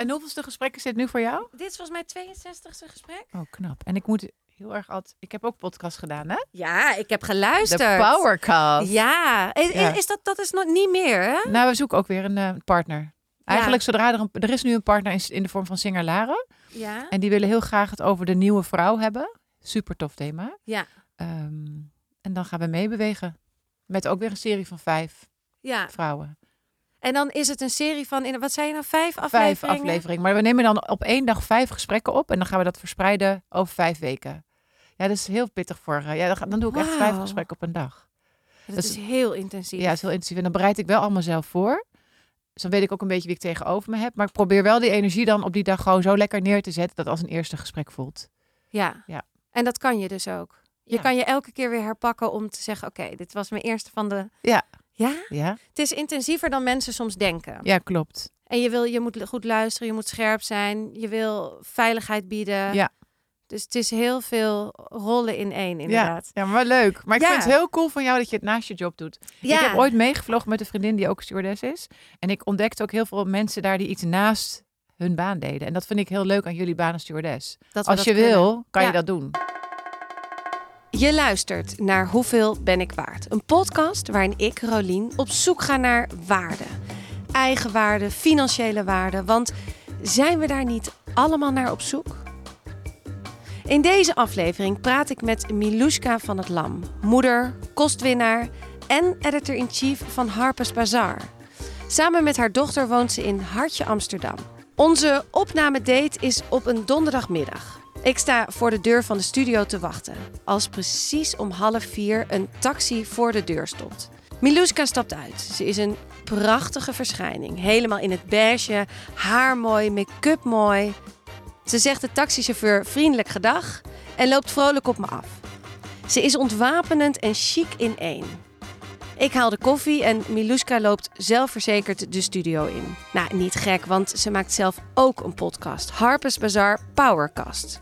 en hoeveelste gesprek is dit nu voor jou? Dit is volgens mij 62e gesprek. Oh, knap. En ik moet heel erg altijd... Ik heb ook podcast gedaan, hè? Ja, ik heb geluisterd. De Powercast. Ja, is, Ja. is dat, dat is nog niet meer, hè? Nou, we zoeken ook weer een eh, partner. Eigenlijk zodra er een... Er is nu een partner in, in de vorm van Singer Laren. Ja. En die willen heel graag het over de nieuwe vrouw hebben. Super tof thema. Ja. Ehm, en dan gaan we meebewegen. Met ook weer een serie van vijf Ja. vrouwen. En dan is het een serie van, in, wat zei je nou, vijf afleveringen? Vijf afleveringen. Maar we nemen dan op één dag vijf gesprekken op. En dan gaan we dat verspreiden over vijf weken. Ja, dat is heel pittig voor... eh, Ja, dan, doe ik echt vijf gesprekken op een dag. Dat Dat is is- heel intensief. Ja, het is heel intensief. En dan bereid ik wel allemaal zelf voor. Dus dan weet ik ook een beetje wie ik tegenover me heb. Maar ik probeer wel die energie dan op die dag gewoon zo lekker neer te zetten... dat als een eerste gesprek voelt. Ja. Ja. En dat kan je dus ook. Je Ja. kan je elke keer weer herpakken om te zeggen, oké, dit was mijn eerste van de... Ja. Ja? Ja, Het is intensiever dan mensen soms denken. ja klopt. En je, wil, je moet goed luisteren, je moet scherp zijn, je wil veiligheid bieden. Ja. Dus het is heel veel rollen in één, inderdaad. Ja, maar leuk. Maar ik Ja. vind het heel cool van jou dat je het naast je job doet. Ja. Ik heb ooit meegevlogen met een vriendin die ook stewardess is. En ik ontdekte ook heel veel mensen daar die iets naast hun baan deden. En dat vind ik heel leuk aan jullie baan als stewardess. Dat Als je kunnen. wil, kan je dat doen. Je luistert naar Hoeveel ben ik waard? Een podcast waarin ik, Rolien, op zoek ga naar waarde. Eigen waarde, financiële waarde. Want zijn we daar niet allemaal naar op zoek? In deze aflevering praat ik met Milushka van het Lam, moeder, kostwinnaar en editor-in-chief van Harper's Bazaar. Samen met haar dochter woont ze in Hartje Amsterdam. Onze opnamedate is op een donderdagmiddag. Ik sta voor de deur van de studio te wachten. Als precies om half vier een taxi voor de deur stond. Miluska stapt uit. Ze is een prachtige verschijning. Helemaal in het beige, haar mooi, make-up mooi. Ze zegt de taxichauffeur vriendelijk gedag en loopt vrolijk op me af. Ze is ontwapenend en chic in één. Ik haal de koffie en Miluska loopt zelfverzekerd de studio in. Nou, niet gek, want ze maakt zelf ook een podcast. Harper's Bazaar Powercast.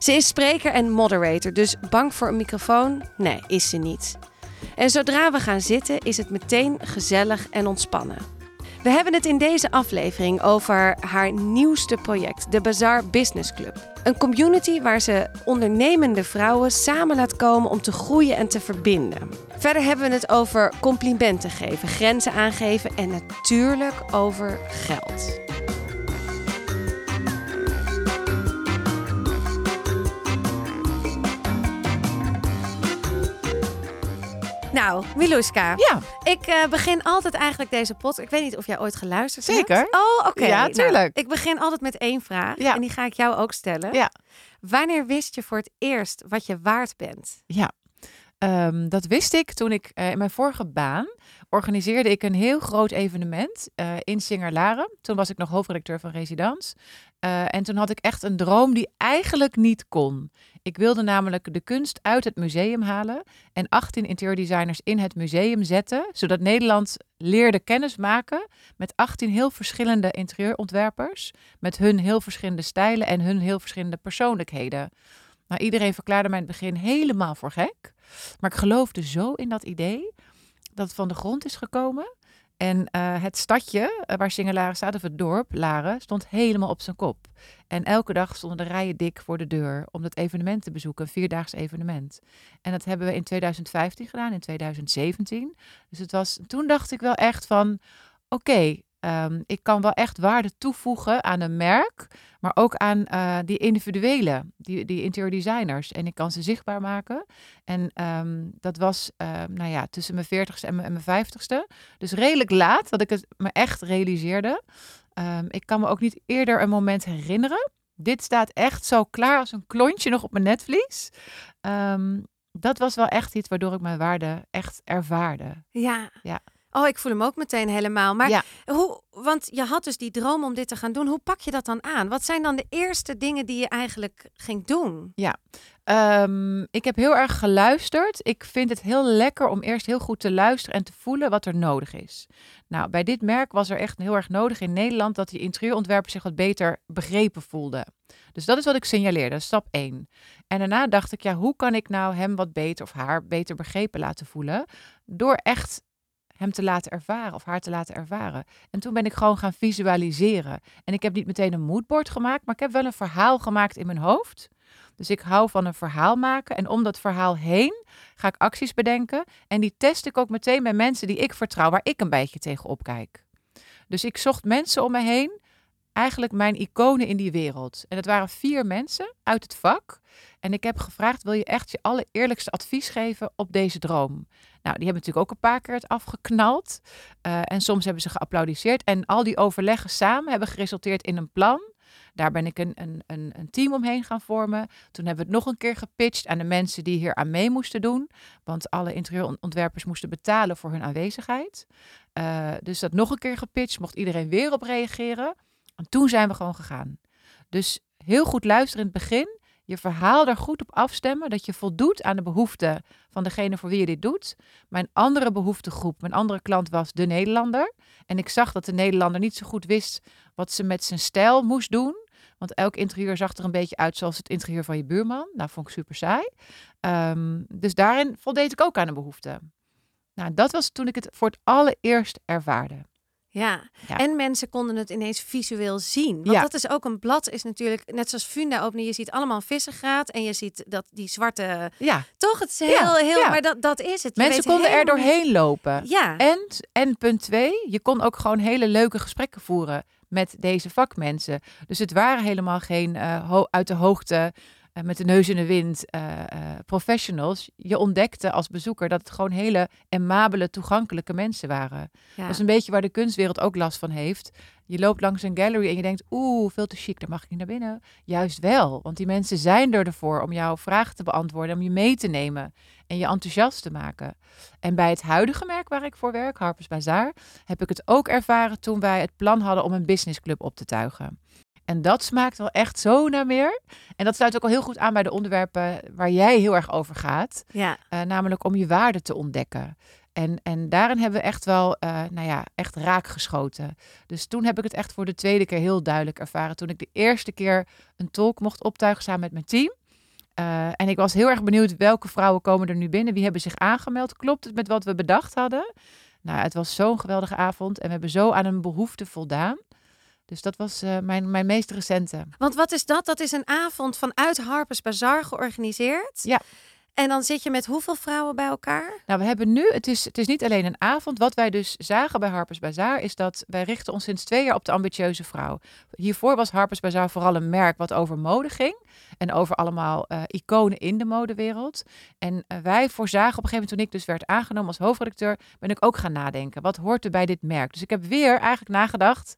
Ze is spreker en moderator, dus bang voor een microfoon? Nee, is ze niet. En zodra we gaan zitten, is het meteen gezellig en ontspannen. We hebben het in deze aflevering over haar nieuwste project, de Bazaar Business Club. Een community waar ze ondernemende vrouwen samen laat komen om te groeien en te verbinden. Verder hebben we het over complimenten geven, grenzen aangeven en natuurlijk over geld. Nou, Miluska. Ja, Ik eh, begin altijd eigenlijk deze pot. Ik weet niet of jij ooit geluisterd hebt. Zeker. Oh, oké. Ja, Nou, tuurlijk. ik begin altijd met één vraag. Ja. En die ga ik jou ook stellen. Ja. Wanneer wist je voor het eerst wat je waard bent? ja. Ehm, dat wist ik toen ik eh, in mijn vorige baan organiseerde ik een heel groot evenement eh, in Singer-Laren. Toen was ik nog hoofdredacteur van Residence. Eh, en toen had ik echt een droom die eigenlijk niet kon. Ik wilde namelijk de kunst uit het museum halen en 18 interieurdesigners in het museum zetten, zodat Nederland leerde kennis maken met 18 heel verschillende interieurontwerpers, met hun heel verschillende stijlen en hun heel verschillende persoonlijkheden. Nou, iedereen verklaarde mij in het begin helemaal voor gek, maar ik geloofde zo in dat idee dat het van de grond is gekomen. En eh, het stadje eh, waar Singelaren staat, of het dorp Laren, stond helemaal op zijn kop. En elke dag stonden de rijen dik voor de deur om dat evenement te bezoeken, een vierdaags evenement. En dat hebben we in 2015 gedaan, in 2017. Dus het was, toen dacht ik wel echt van, oké, ehm, ik kan wel echt waarde toevoegen aan een merk, maar ook aan eh, die individuele, die, die interior designers. En ik kan ze zichtbaar maken. En ehm, dat was, ehm, nou ja, tussen mijn 40ste en mijn, 50ste. Dus redelijk laat dat ik het me echt realiseerde. Ik kan me ook niet eerder een moment herinneren. Dit staat echt zo klaar als een klontje nog op mijn netvlies. Dat was wel echt iets waardoor ik mijn waarde echt ervaarde. Ja. Ja. Oh, ik voel hem ook meteen helemaal. Maar Ja. hoe, want je had dus die droom om dit te gaan doen. Hoe pak je dat dan aan? Wat zijn dan de eerste dingen die je eigenlijk ging doen? Ehm, ik heb heel erg geluisterd. Ik vind het heel lekker om eerst heel goed te luisteren en te voelen wat er nodig is. Nou, bij dit merk was er echt heel erg nodig in Nederland dat die interieurontwerpers zich wat beter begrepen voelden. Dus dat is wat ik signaleerde, stap 1. En daarna dacht ik, ja, hoe kan ik nou hem wat beter of haar beter begrepen laten voelen? Door echt hem te laten ervaren of haar te laten ervaren. En toen ben ik gewoon gaan visualiseren. En ik heb niet meteen een moodboard gemaakt, maar ik heb wel een verhaal gemaakt in mijn hoofd. Dus ik hou van een verhaal maken en om dat verhaal heen ga ik acties bedenken. En die test ik ook meteen bij mensen die ik vertrouw, waar ik een beetje tegenop kijk. Dus ik zocht mensen om me heen, eigenlijk mijn iconen in die wereld. En het waren vier mensen uit het vak. En ik heb gevraagd, wil je echt je allereerlijkste advies geven op deze droom? Nou, die hebben natuurlijk ook een paar keer het afgeknald. Uh, en soms hebben ze geapplaudiseerd. En al die overleggen samen hebben geresulteerd in een plan. Daar ben ik een, een, een, team omheen gaan vormen. Toen hebben we het nog een keer gepitcht aan de mensen die hier aan mee moesten doen. Want alle interieurontwerpers moesten betalen voor hun aanwezigheid. Uh, dus dat nog een keer gepitcht, mocht iedereen weer op reageren. En toen zijn we gewoon gegaan. Dus heel goed luisteren in het begin. Je verhaal er goed op afstemmen. Dat je voldoet aan de behoeften van degene voor wie je dit doet. Mijn andere behoeftegroep, mijn andere klant was de Nederlander. En ik zag dat de Nederlander niet zo goed wist wat ze met zijn stijl moest doen. Want elk interieur zag er een beetje uit zoals het interieur van je buurman. Nou, vond ik super saai. Um, dus daarin voldeed ik ook aan een behoefte. Nou, dat was toen ik het voor het allereerst ervaarde. Ja. en mensen konden het ineens visueel zien. Want ja. dat is ook een blad, is natuurlijk net zoals Funda openen. Je ziet allemaal vissengraat en je ziet dat die zwarte. Ja. Toch? Het is heel, heel. Maar dat, dat is het. Je mensen konden er doorheen lopen. Ja. En, en punt twee, je kon ook gewoon hele leuke gesprekken voeren met deze vakmensen. Dus het waren helemaal geen uh, uit de hoogte uh, met de neus in de wind uh, professionals. Je ontdekte als bezoeker dat het gewoon hele amabele, toegankelijke mensen waren. Dat is een beetje waar de kunstwereld ook last van heeft. Je loopt langs een gallery en je denkt, oeh, veel te chic, daar mag ik niet naar binnen. Juist wel, want die mensen zijn er ervoor om jouw vragen te beantwoorden, om je mee te nemen en je enthousiast te maken. En bij het huidige merk waar ik voor werk, Harper's Bazaar, heb ik het ook ervaren toen wij het plan hadden om een businessclub op te tuigen. En dat smaakt wel echt zo naar meer. En dat sluit ook al heel goed aan bij de onderwerpen waar jij heel erg over gaat. Ja. Uh, namelijk om je waarde te ontdekken. En, en daarin hebben we echt wel, uh, nou ja, echt raak geschoten. Dus toen heb ik het echt voor de tweede keer heel duidelijk ervaren. Toen ik de eerste keer een tolk mocht optuigen samen met mijn team. Uh, en ik was heel erg benieuwd welke vrouwen komen er nu binnen. Wie hebben zich aangemeld? Klopt het met wat we bedacht hadden? Nou, het was zo'n geweldige avond en we hebben zo aan een behoefte voldaan. Dus dat was uh, mijn, mijn meest recente. Want wat is dat? Dat is een avond vanuit Harper's Bazaar georganiseerd. Ja. En dan zit je met hoeveel vrouwen bij elkaar? Nou, we hebben nu, het is, het is niet alleen een avond. Wat wij dus zagen bij Harper's Bazaar is dat wij richten ons sinds twee jaar op de ambitieuze vrouw. Hiervoor was Harper's Bazaar vooral een merk wat over mode ging. En over allemaal uh, iconen in de modewereld. En uh, wij voorzagen op een gegeven moment, toen ik dus werd aangenomen als hoofdredacteur, ben ik ook gaan nadenken. Wat hoort er bij dit merk? Dus ik heb weer eigenlijk nagedacht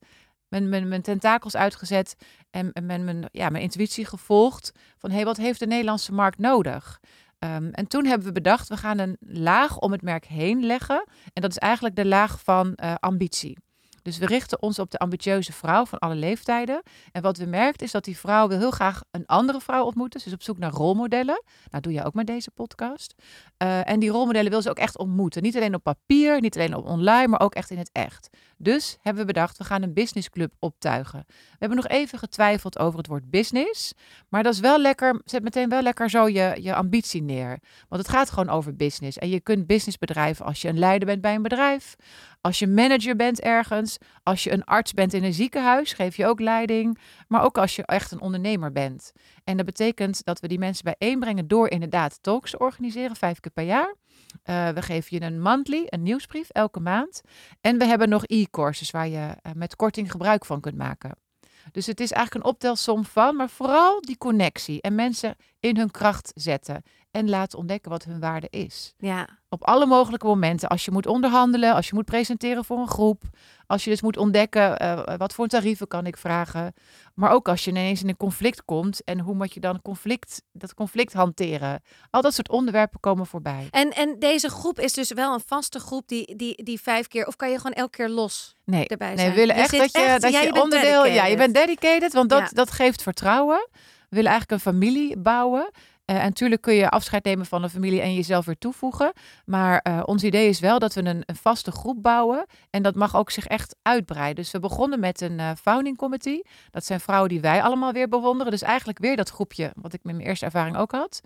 mijn, mijn, tentakels uitgezet en mijn, mijn, ja, mijn intuïtie gevolgd van hé, wat heeft de Nederlandse markt nodig? Um, en toen hebben we bedacht, we gaan een laag om het merk heen leggen. En dat is eigenlijk de laag van uh, ambitie. Dus we richten ons op de ambitieuze vrouw van alle leeftijden. En wat we merken is dat die vrouw wil heel graag een andere vrouw ontmoeten. Ze is op zoek naar rolmodellen. Nou, doe jij ook met deze podcast. Uh, en die rolmodellen wil ze ook echt ontmoeten. Niet alleen op papier, niet alleen op online, maar ook echt in het echt. Dus hebben we bedacht, we gaan een businessclub optuigen. We hebben nog even getwijfeld over het woord business. Maar dat is wel lekker, zet meteen wel lekker zo je, je ambitie neer. Want het gaat gewoon over business. En je kunt business bedrijven als je een leider bent bij een bedrijf. Als je manager bent ergens, als je een arts bent in een ziekenhuis, geef je ook leiding. Maar ook als je echt een ondernemer bent. En dat betekent dat we die mensen bijeenbrengen door inderdaad talks te organiseren, vijf keer per jaar. Uh, we geven je een monthly, een nieuwsbrief, elke maand. En we hebben nog e-courses waar je uh, met korting gebruik van kunt maken. Dus het is eigenlijk een optelsom van, maar vooral die connectie en mensen in hun kracht zetten en laten ontdekken wat hun waarde is. Ja. Op alle mogelijke momenten. Als je moet onderhandelen, als je moet presenteren voor een groep. Als je dus moet ontdekken uh, wat voor tarieven kan ik vragen. Maar ook als je ineens in een conflict komt en hoe moet je dan conflict, dat conflict hanteren. Al dat soort onderwerpen komen voorbij. En, en deze groep is dus wel een vaste groep die, die, die vijf keer, of kan je gewoon elke keer los nee, erbij zijn? Nee, we willen echt dat je, dat je onderdeel, ja, je bent dedicated, want dat, dat geeft vertrouwen. We willen eigenlijk een familie bouwen. en natuurlijk kun je afscheid nemen van de familie en jezelf weer toevoegen. Maar ons idee is wel dat we een, een, vaste groep bouwen. En dat mag ook zich echt uitbreiden. Dus we begonnen met een founding committee. Dat zijn vrouwen die wij allemaal weer bewonderen. Dus eigenlijk weer dat groepje, wat ik met mijn eerste ervaring ook had.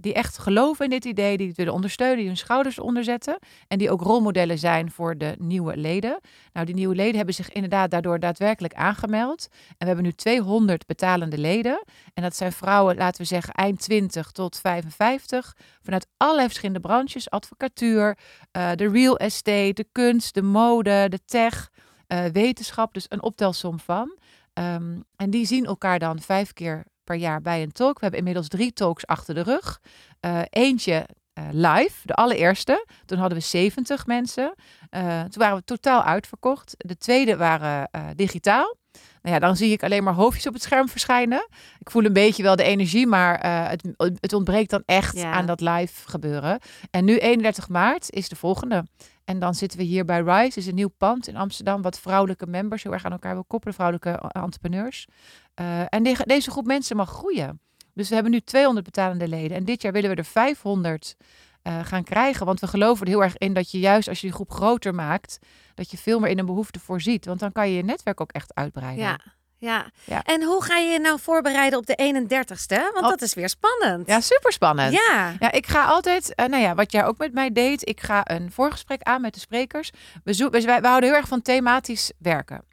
Die echt geloven in dit idee, die het willen ondersteunen, die hun schouders onderzetten. En die ook rolmodellen zijn voor de nieuwe leden. Nou, die nieuwe leden hebben zich inderdaad daardoor daadwerkelijk aangemeld. En we hebben nu 200 betalende leden. En dat zijn vrouwen, laten we zeggen, eind 20 tot 55. Vanuit allerlei verschillende branches. Advocatuur, uh, de real estate, de kunst, de mode, de tech, uh, wetenschap. Dus een optelsom van. Um, en die zien elkaar dan vijf keer per jaar bij een talk. We hebben inmiddels drie talks achter de rug. Uh, eentje uh, live, de allereerste. Toen hadden we 70 mensen. Uh, toen waren we totaal uitverkocht. De tweede waren digitaal. Nou ja, dan zie ik alleen maar hoofdjes op het scherm verschijnen. Ik voel een beetje wel de energie, maar het, het, ontbreekt dan echt ja. aan dat live gebeuren. En nu 31 maart is de volgende. En dan zitten we hier bij Rise, is een nieuw pand in Amsterdam, wat vrouwelijke members heel erg aan elkaar wil koppelen, vrouwelijke entrepreneurs. en de, deze groep mensen mag groeien. Dus we hebben nu 200 betalende leden. En dit jaar willen we er 500 uh, eh, gaan krijgen. Want we geloven er heel erg in dat je juist als je die groep groter maakt, dat je veel meer in een behoefte voorziet. Want dan kan je je netwerk ook echt uitbreiden. Ja. Ja. ja. En hoe ga je je nou voorbereiden op de 31ste? Want dat is weer spannend. Ja, super spannend. Ja. Ja, ik ga altijd, uh, nou ja, wat jij ook met mij deed, ik ga een voorgesprek aan met de sprekers. We, zo, we, we houden heel erg van thematisch werken.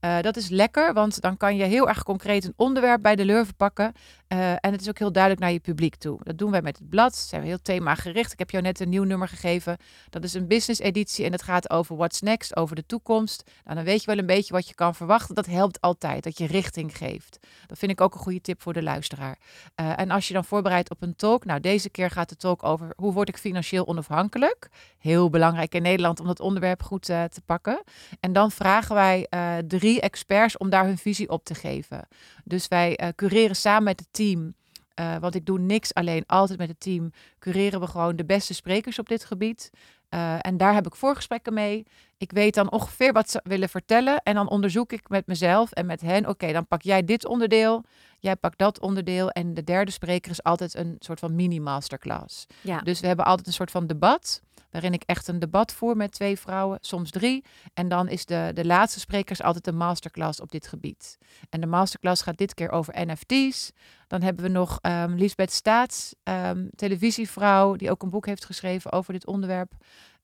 Uh, dat is lekker, want dan kan je heel erg concreet een onderwerp bij de lurven pakken. Uh, en het is ook heel duidelijk naar je publiek toe. Dat doen wij met het blad. Zijn we heel themagericht. Ik heb jou net een nieuw nummer gegeven. Dat is een business editie en het gaat over what's next, over de toekomst. Nou, dan weet je wel een beetje wat je kan verwachten. Dat helpt altijd, dat je richting geeft. Dat vind ik ook een goede tip voor de luisteraar. Uh, en als je dan voorbereidt op een talk. Nou, deze keer gaat de talk over hoe word ik financieel onafhankelijk. Heel belangrijk in Nederland om dat onderwerp goed te pakken. En dan vragen wij drie experts om daar hun visie op te geven. Dus wij cureren samen met het team. Uh, want ik doe niks alleen, altijd met het team. Cureren we gewoon de beste sprekers op dit gebied. Uh, en daar heb ik voorgesprekken mee. Ik weet dan ongeveer wat ze willen vertellen. En dan onderzoek ik met mezelf en met hen. Oké, dan pak jij dit onderdeel. Jij pakt dat onderdeel. En de derde spreker is altijd een soort van mini-masterclass. Ja. Dus we hebben altijd een soort van debat waarin ik echt een debat voer met twee vrouwen, soms drie. En dan is de, de laatste spreker altijd een masterclass op dit gebied. En de masterclass gaat dit keer over NFT's. Dan hebben we nog um, Lisbeth Staats, um, televisievrouw, die ook een boek heeft geschreven over dit onderwerp.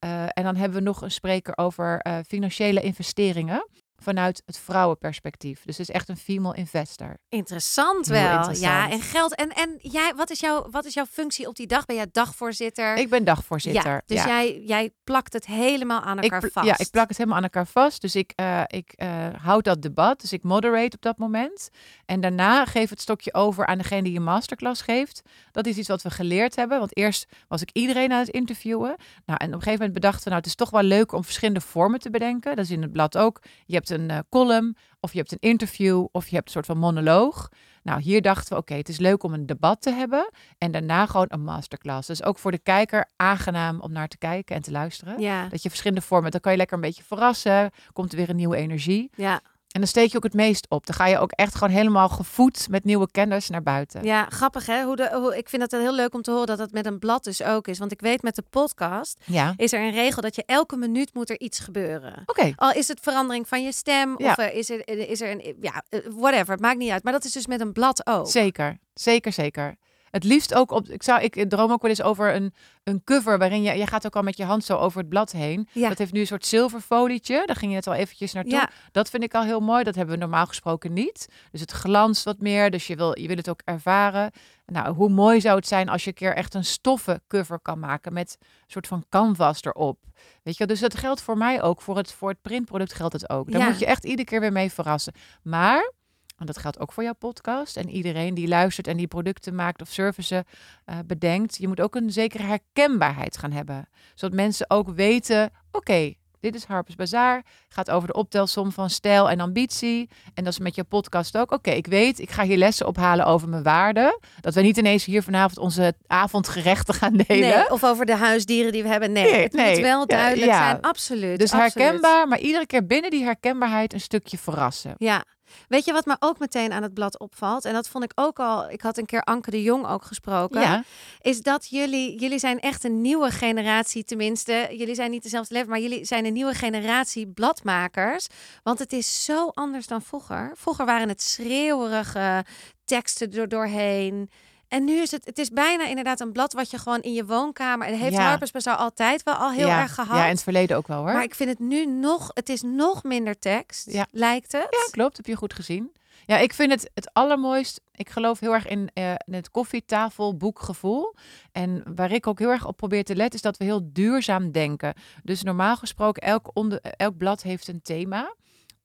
Uh, en dan hebben we nog een spreker over uh, financiële investeringen vanuit het vrouwenperspectief. Dus het is echt een female investor. Interessant wel. Interessant. Ja, en geld. En, en jij, wat is, jouw, wat is jouw functie op die dag? Ben jij dagvoorzitter? Ik ben dagvoorzitter. Ja, dus Jij, jij plakt het helemaal aan elkaar ik, vast. Ja, ik plak het helemaal aan elkaar vast. Dus ik, uh, ik uh, houd dat debat. Dus ik moderate op dat moment. En daarna geef het stokje over aan degene die je masterclass geeft. Dat is iets wat we geleerd hebben. Want eerst was ik iedereen aan het interviewen. Nou, en op een gegeven moment bedachten we, nou, het is toch wel leuk om verschillende vormen te bedenken. Dat is in het blad ook. Je hebt een uh, column, of je hebt een interview, of je hebt een soort van monoloog. Nou, hier dachten we, oké, okay, het is leuk om een debat te hebben en daarna gewoon een masterclass. Dus ook voor de kijker aangenaam om naar te kijken en te luisteren. Ja. Dat je verschillende vormen, dan kan je lekker een beetje verrassen, komt er weer een nieuwe energie. Ja. En dan steek je ook het meest op. Dan ga je ook echt gewoon helemaal gevoed met nieuwe kennis naar buiten. Ja, grappig hè. Hoe de, hoe, ik vind het heel leuk om te horen dat het met een blad dus ook is. Want ik weet met de podcast ja. is er een regel dat je elke minuut moet er iets gebeuren. Oké. Okay. Al is het verandering van je stem ja. of is er, is er een, ja, whatever. Het maakt niet uit. Maar dat is dus met een blad ook. Zeker, zeker, zeker. Het liefst ook op. Ik, zou, ik droom ook wel eens over een, een cover waarin je. Je gaat ook al met je hand zo over het blad heen. Ja. Dat heeft nu een soort zilverfolietje. Daar ging je net al eventjes naartoe. Ja. Dat vind ik al heel mooi. Dat hebben we normaal gesproken niet. Dus het glanst wat meer. Dus je wil, je wil het ook ervaren. Nou, hoe mooi zou het zijn als je een keer echt een stoffen cover kan maken met een soort van canvas erop. Weet je, dus dat geldt voor mij ook. Voor het, voor het printproduct geldt het ook. Daar Ja. moet je echt iedere keer weer mee verrassen. Maar en dat geldt ook voor jouw podcast en iedereen die luistert en die producten maakt of services uh, bedenkt. Je moet ook een zekere herkenbaarheid gaan hebben. Zodat mensen ook weten, oké, okay, dit is Harper's Bazaar. Gaat over de optelsom van stijl en ambitie. En dat is met jouw podcast ook. Oké, okay, ik weet, ik ga hier lessen ophalen over mijn waarden. Dat we niet ineens hier vanavond onze avondgerechten gaan delen. Nee, of over de huisdieren die we hebben. Nee, nee het nee. moet wel duidelijk ja, ja. zijn. Absoluut. Dus absoluut. herkenbaar, maar iedere keer binnen die herkenbaarheid een stukje verrassen. Ja. Weet je wat me ook meteen aan het blad opvalt? En dat vond ik ook al. Ik had een keer Anke de Jong ook gesproken. Ja, Is dat jullie, jullie zijn echt een nieuwe generatie, tenminste. Jullie zijn niet dezelfde level, maar jullie zijn een nieuwe generatie bladmakers. Want het is zo anders dan vroeger. Vroeger waren het schreeuwerige teksten er doorheen. En nu is het, het is bijna inderdaad een blad wat je gewoon in je woonkamer. En heeft Ja. Harper's Bazaar altijd wel al heel ja, erg gehad. Ja, in het verleden ook wel hoor. Maar ik vind het nu nog, het is nog minder tekst, Ja. lijkt het. Ja, klopt. Heb je goed gezien. Ja, ik vind het het allermooist. Ik geloof heel erg in, eh, in het koffietafelboekgevoel. En waar ik ook heel erg op probeer te letten, is dat we heel duurzaam denken. Dus normaal gesproken, elk, onder, elk blad heeft een thema.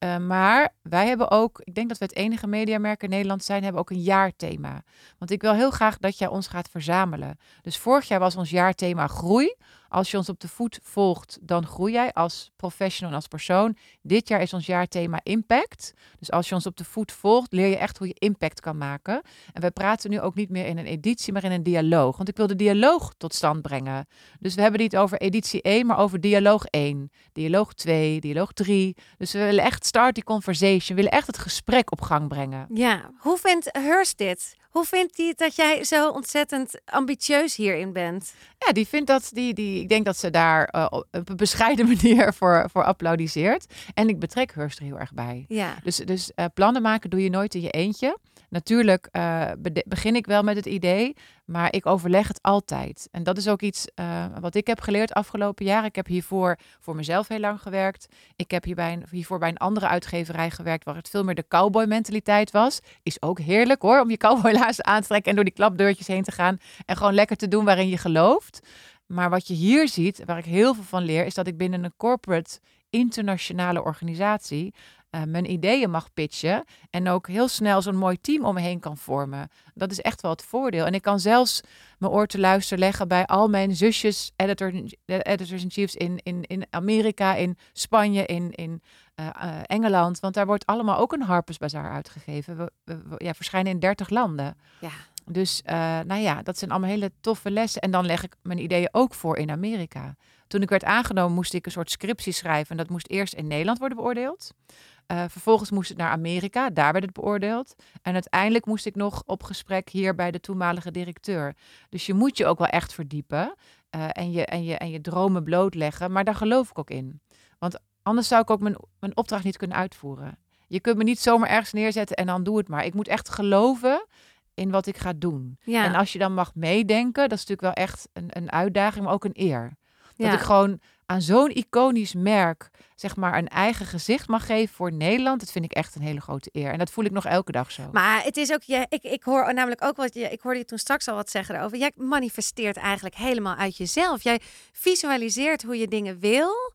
Eh, maar wij hebben ook, ik denk dat we het enige mediamerk in Nederland zijn, hebben ook een jaarthema. Want ik wil heel graag dat jij ons gaat verzamelen. Dus vorig jaar was ons jaarthema groei. Als je ons op de voet volgt, dan groei jij als professional en als persoon. Dit jaar is ons jaarthema impact. Dus als je ons op de voet volgt, leer je echt hoe je impact kan maken. En wij praten nu ook niet meer in een editie, maar in een dialoog. Want ik wil de dialoog tot stand brengen. Dus we hebben niet over editie 1, maar over dialoog 1, dialoog 2, dialoog 3. Dus we willen echt start die conversation. We willen echt het gesprek op gang brengen. Ja, hoe vindt Hurst dit? Hoe vindt hij dat jij zo ontzettend ambitieus hierin bent? Ja, die vindt dat, die, die, ik denk dat ze daar eh, op een bescheiden manier voor, voor applaudisseert. En ik betrek Hurst er heel erg bij. Ja. Dus, dus eh, plannen maken doe je nooit in je eentje. Natuurlijk eh, begin ik wel met het idee, maar ik overleg het altijd. En dat is ook iets eh, wat ik heb geleerd afgelopen jaar. Ik heb hiervoor voor mezelf heel lang gewerkt. Ik heb hier bij een, hiervoor bij een andere uitgeverij gewerkt waar het veel meer de cowboy mentaliteit was. Is ook heerlijk hoor, om je cowboylaarzen aan te trekken en door die klapdeurtjes heen te gaan. En gewoon lekker te doen waarin je gelooft. Maar wat je hier ziet, waar ik heel veel van leer, is dat ik binnen een corporate internationale organisatie eh, mijn ideeën mag pitchen en ook heel snel zo'n mooi team om me heen kan vormen. Dat is echt wel het voordeel. En ik kan zelfs mijn oor te luisteren leggen bij al mijn zusjes, editor, editors in chiefs in, in, in Amerika, in Spanje, in, in eh, eh, Engeland. Want daar wordt allemaal ook een Harper's Bazaar uitgegeven. We, we- we- ja, verschijnen in 30 landen. Ja. Dus nou ja, dat zijn allemaal hele toffe lessen. En dan leg ik mijn ideeën ook voor in Amerika. Toen ik werd aangenomen, moest ik een soort scriptie schrijven. En dat moest eerst in Nederland worden beoordeeld. Eh, vervolgens moest het naar Amerika, daar werd het beoordeeld. En uiteindelijk moest ik nog op gesprek hier bij de toenmalige directeur. Dus je moet je ook wel echt verdiepen eh, en, je, en, je, en je dromen blootleggen. Maar daar geloof ik ook in. Want anders zou ik ook mijn, mijn opdracht niet kunnen uitvoeren. Je kunt me niet zomaar ergens neerzetten en dan doe het maar. Ik moet echt geloven in wat ik ga doen. Ja. En als je dan mag meedenken, dat is natuurlijk wel echt een, een uitdaging, maar ook een eer. Dat ja. ik gewoon aan zo'n iconisch merk, zeg maar, een eigen gezicht mag geven voor Nederland. Dat vind ik echt een hele grote eer. En dat voel ik nog elke dag zo. Maar het is ook, je, ik, ik hoor namelijk ook wat je, ik hoorde je toen straks al wat zeggen daarover. Jij manifesteert eigenlijk helemaal uit jezelf. Jij visualiseert hoe je dingen wil.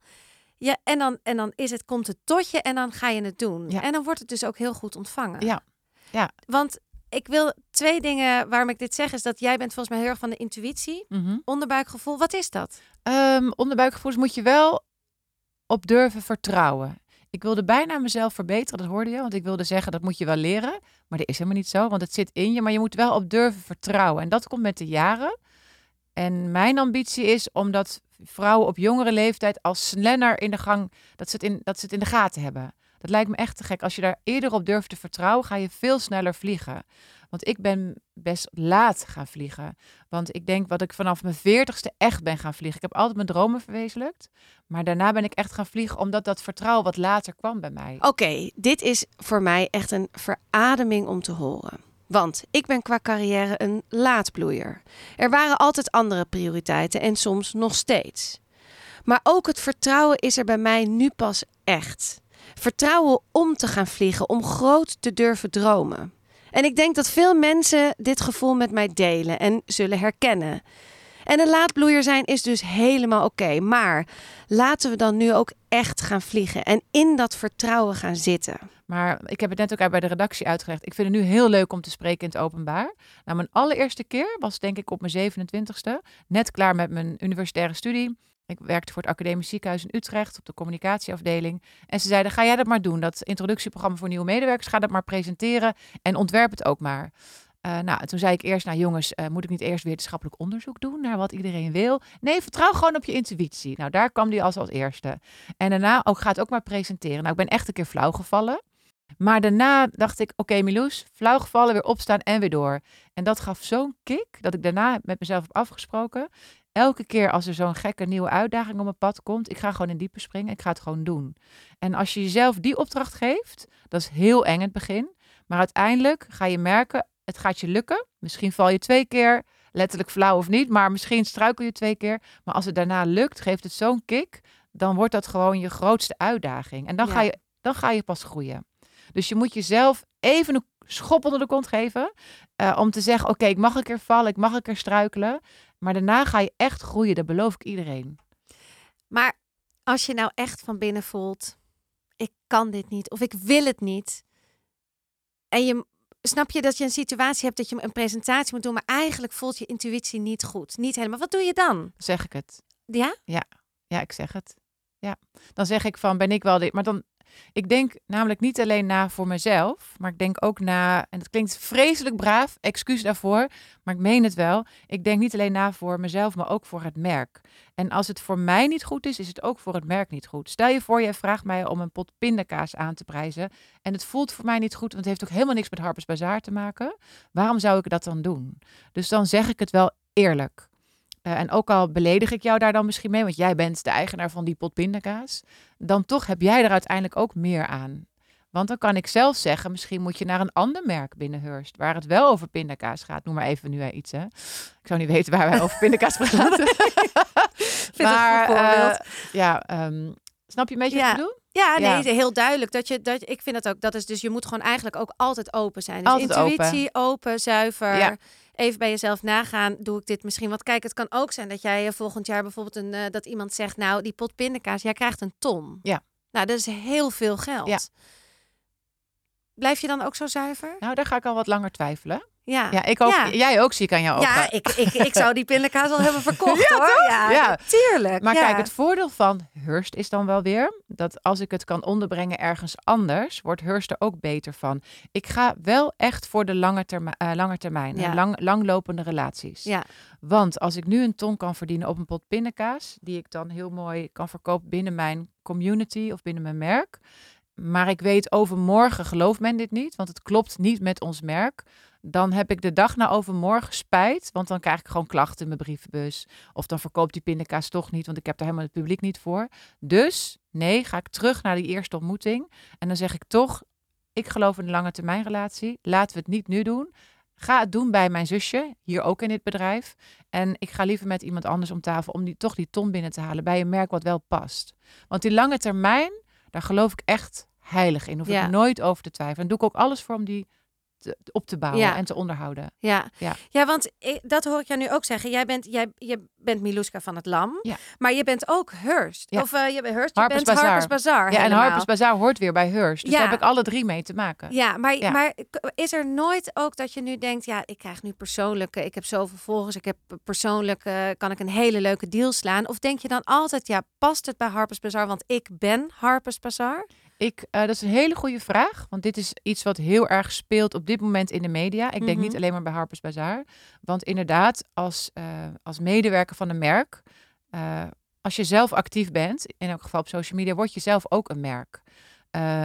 Ja, en dan, en dan is het, komt het tot je en dan ga je het doen. Ja. En dan wordt het dus ook heel goed ontvangen. Ja, ja. Want ik wil twee dingen waarom ik dit zeg, is dat jij bent volgens mij heel erg van de intuïtie. Mhm. Onderbuikgevoel, wat is dat? Ehm, onderbuikgevoelens moet je wel op durven vertrouwen. Ik wilde bijna mezelf verbeteren, dat hoorde je. Want ik wilde zeggen, dat moet je wel leren. Maar dat is helemaal niet zo, want het zit in je. Maar je moet wel op durven vertrouwen. En dat komt met de jaren. En mijn ambitie is omdat vrouwen op jongere leeftijd al sneller in de gang, dat ze, het in, dat ze het in de gaten hebben. Dat lijkt me echt te gek. Als je daar eerder op durft te vertrouwen, ga je veel sneller vliegen. Want ik ben best laat gaan vliegen. Want ik denk wat ik vanaf mijn veertigste echt ben gaan vliegen. Ik heb altijd mijn dromen verwezenlijkt. Maar daarna ben ik echt gaan vliegen omdat dat vertrouwen wat later kwam bij mij. Oké, dit is voor mij echt een verademing om te horen. Want ik ben qua carrière een laadbloeier. Er waren altijd andere prioriteiten en soms nog steeds. Maar ook het vertrouwen is er bij mij nu pas echt. Vertrouwen om te gaan vliegen, om groot te durven dromen. En ik denk dat veel mensen dit gevoel met mij delen en zullen herkennen. En een laadbloeier zijn is dus helemaal oké. Maar laten we dan nu ook echt gaan vliegen en in dat vertrouwen gaan zitten. Maar ik heb het net ook bij de redactie uitgelegd. Ik vind het nu heel leuk om te spreken in het openbaar. Nou, mijn allereerste keer was denk ik op mijn 27ste. Net klaar met mijn universitaire studie. Ik werkte voor het Academisch Ziekenhuis in Utrecht op de communicatieafdeling. En ze zeiden, ga jij dat maar doen. Dat introductieprogramma voor nieuwe medewerkers, ga dat maar presenteren en ontwerp het ook maar. Eh, nou, toen zei ik eerst, nou jongens, eh, moet ik niet eerst wetenschappelijk onderzoek doen naar wat iedereen wil? Nee, vertrouw gewoon op je intuïtie. Nou, daar kwam die als als eerste. En daarna ook, ga het ook maar presenteren. Nou, ik ben echt een keer flauw gevallen. Maar daarna dacht ik, oké Miloes, flauw gevallen, weer opstaan en weer door. En dat gaf zo'n kick dat ik daarna met mezelf heb afgesproken. Elke keer als er zo'n gekke nieuwe uitdaging op mijn pad komt, ik ga gewoon in diepe springen, ik ga het gewoon doen. En als je jezelf die opdracht geeft, dat is heel eng in het begin. Maar uiteindelijk ga je merken, het gaat je lukken. Misschien val je twee keer, letterlijk flauw of niet, maar misschien struikel je twee keer. Maar als het daarna lukt, geeft het zo'n kick, dan wordt dat gewoon je grootste uitdaging. En dan, ga, je, dan ga je pas groeien. Dus je moet jezelf even een schop onder de kont geven. eh, om te zeggen, oké, ik mag een keer vallen, ik mag een keer struikelen. Maar daarna ga je echt groeien, dat beloof ik iedereen. Maar als je nou echt van binnen voelt, ik kan dit niet of ik wil het niet. En je snap je dat je een situatie hebt dat je een presentatie moet doen, maar eigenlijk voelt je intuïtie niet goed. Niet helemaal. Wat doe je dan? Zeg ik het. Ja? Ja, ik zeg het. Ja, dan zeg ik van, ben ik wel dit. Maar dan, ik denk namelijk niet alleen na voor mezelf, maar ik denk ook na, en dat klinkt vreselijk braaf, excuus daarvoor, maar ik meen het wel. Ik denk niet alleen na voor mezelf, maar ook voor het merk. En als het voor mij niet goed is, is het ook voor het merk niet goed. Stel je voor, je vraagt mij om een pot pindakaas aan te prijzen en het voelt voor mij niet goed, want het heeft ook helemaal niks met Harper's Bazaar te maken. Waarom zou ik dat dan doen? Dus dan zeg ik het wel eerlijk. Eh, en ook al beledig ik jou daar dan misschien mee, want jij bent de eigenaar van die pot pindakaas, dan toch heb jij er uiteindelijk ook meer aan. Want dan kan ik zelf zeggen, misschien moet je naar een ander merk binnen Hearst, waar het wel over pindakaas gaat. Noem maar even nu iets, hè. Ik zou niet weten waar wij over pindakaas praten. voorbeeld. eh, ja, ehm, snap je een beetje Ja. wat ik bedoel? Ja, nee, Ja. heel duidelijk. Dat je, dat, ik vind het ook. Dat is dus je moet gewoon eigenlijk ook altijd open zijn. Dus Altijd intuïtie, open, zuiver. Ja. Even bij jezelf nagaan. Doe ik dit misschien? Want kijk, het kan ook zijn dat jij eh, volgend jaar bijvoorbeeld een eh, dat iemand zegt, nou die pot pindakaas, jij krijgt een ton. Ja. Nou, dat is heel veel geld. Ja. Blijf je dan ook zo zuiver? Nou, daar ga ik al wat langer twijfelen. Ja. Ja, ik ook. Ja. Jij ook, zie ik aan jou ogen. Ja, ik, ik, ik zou die pindakaas al hebben verkocht Ja, hoor. Ja, Ja. natuurlijk. Maar kijk, het voordeel van Hearst is dan wel weer dat als ik het kan onderbrengen ergens anders, wordt Hearst er ook beter van. Ik ga wel echt voor de lange, termi eh, lange termijn, en lang, langlopende relaties. Ja, Want als ik nu een ton kan verdienen op een pot pindakaas, die ik dan heel mooi kan verkopen binnen mijn community of binnen mijn merk. Maar ik weet overmorgen gelooft men dit niet, want het klopt niet met ons merk. Dan heb ik de dag na overmorgen spijt, want dan krijg ik gewoon klachten in mijn brievenbus. Of dan verkoopt die pindakaas toch niet, want ik heb daar helemaal het publiek niet voor. Dus nee, ga ik terug naar die eerste ontmoeting. En dan zeg ik toch, ik geloof in een lange termijn relatie. Laten we het niet nu doen. Ga het doen bij mijn zusje, hier ook in dit bedrijf. En ik ga liever met iemand anders om tafel om die, toch die ton binnen te halen bij een merk wat wel past. Want die lange termijn, daar geloof ik echt heilig in. Hoef Ja. ik nooit over te twijfelen. En doe ik ook alles voor om die te- op te bouwen Ja. en te onderhouden. Ja, Ja. ja want ik, dat hoor ik jou nu ook zeggen. Jij bent, jij, je bent Miluska van het Lam, Ja. maar je bent ook Hearst. Ja. Of eh, je bent Hearst, je Harper's bent Bazaar. Harper's Bazaar. Ja, en. Harper's Bazaar hoort weer bij Hearst. Dus Ja. daar heb ik alle drie mee te maken. Ja, maar, maar is er nooit ook dat je nu denkt, ja, ik krijg nu persoonlijke, ik heb zoveel volgers, ik heb persoonlijk, eh, kan ik een hele leuke deal slaan? Of denk je dan altijd, ja, past het bij Harper's Bazaar, want ik ben Harper's Bazaar? Ik, eh, dat is een hele goede vraag. Want dit is iets wat heel erg speelt op dit moment in de media. Ik denk Mhm. niet alleen maar bij Harper's Bazaar. Want inderdaad, als, eh, als medewerker van een merk, eh, als je zelf actief bent, in elk geval op social media, word je zelf ook een merk.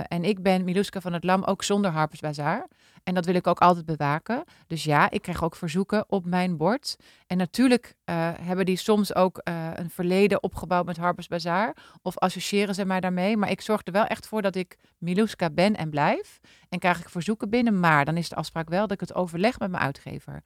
En ik ben Miluska van het Lam ook zonder Harper's Bazaar. En dat wil ik ook altijd bewaken. Dus ja, ik krijg ook verzoeken op mijn bord. En natuurlijk eh, hebben die soms ook eh, een verleden opgebouwd met Harper's Bazaar. Of associëren ze mij daarmee. Maar ik zorg er wel echt voor dat ik Miluska ben en blijf. En krijg ik verzoeken binnen. Maar dan is de afspraak wel dat ik het overleg met mijn uitgever.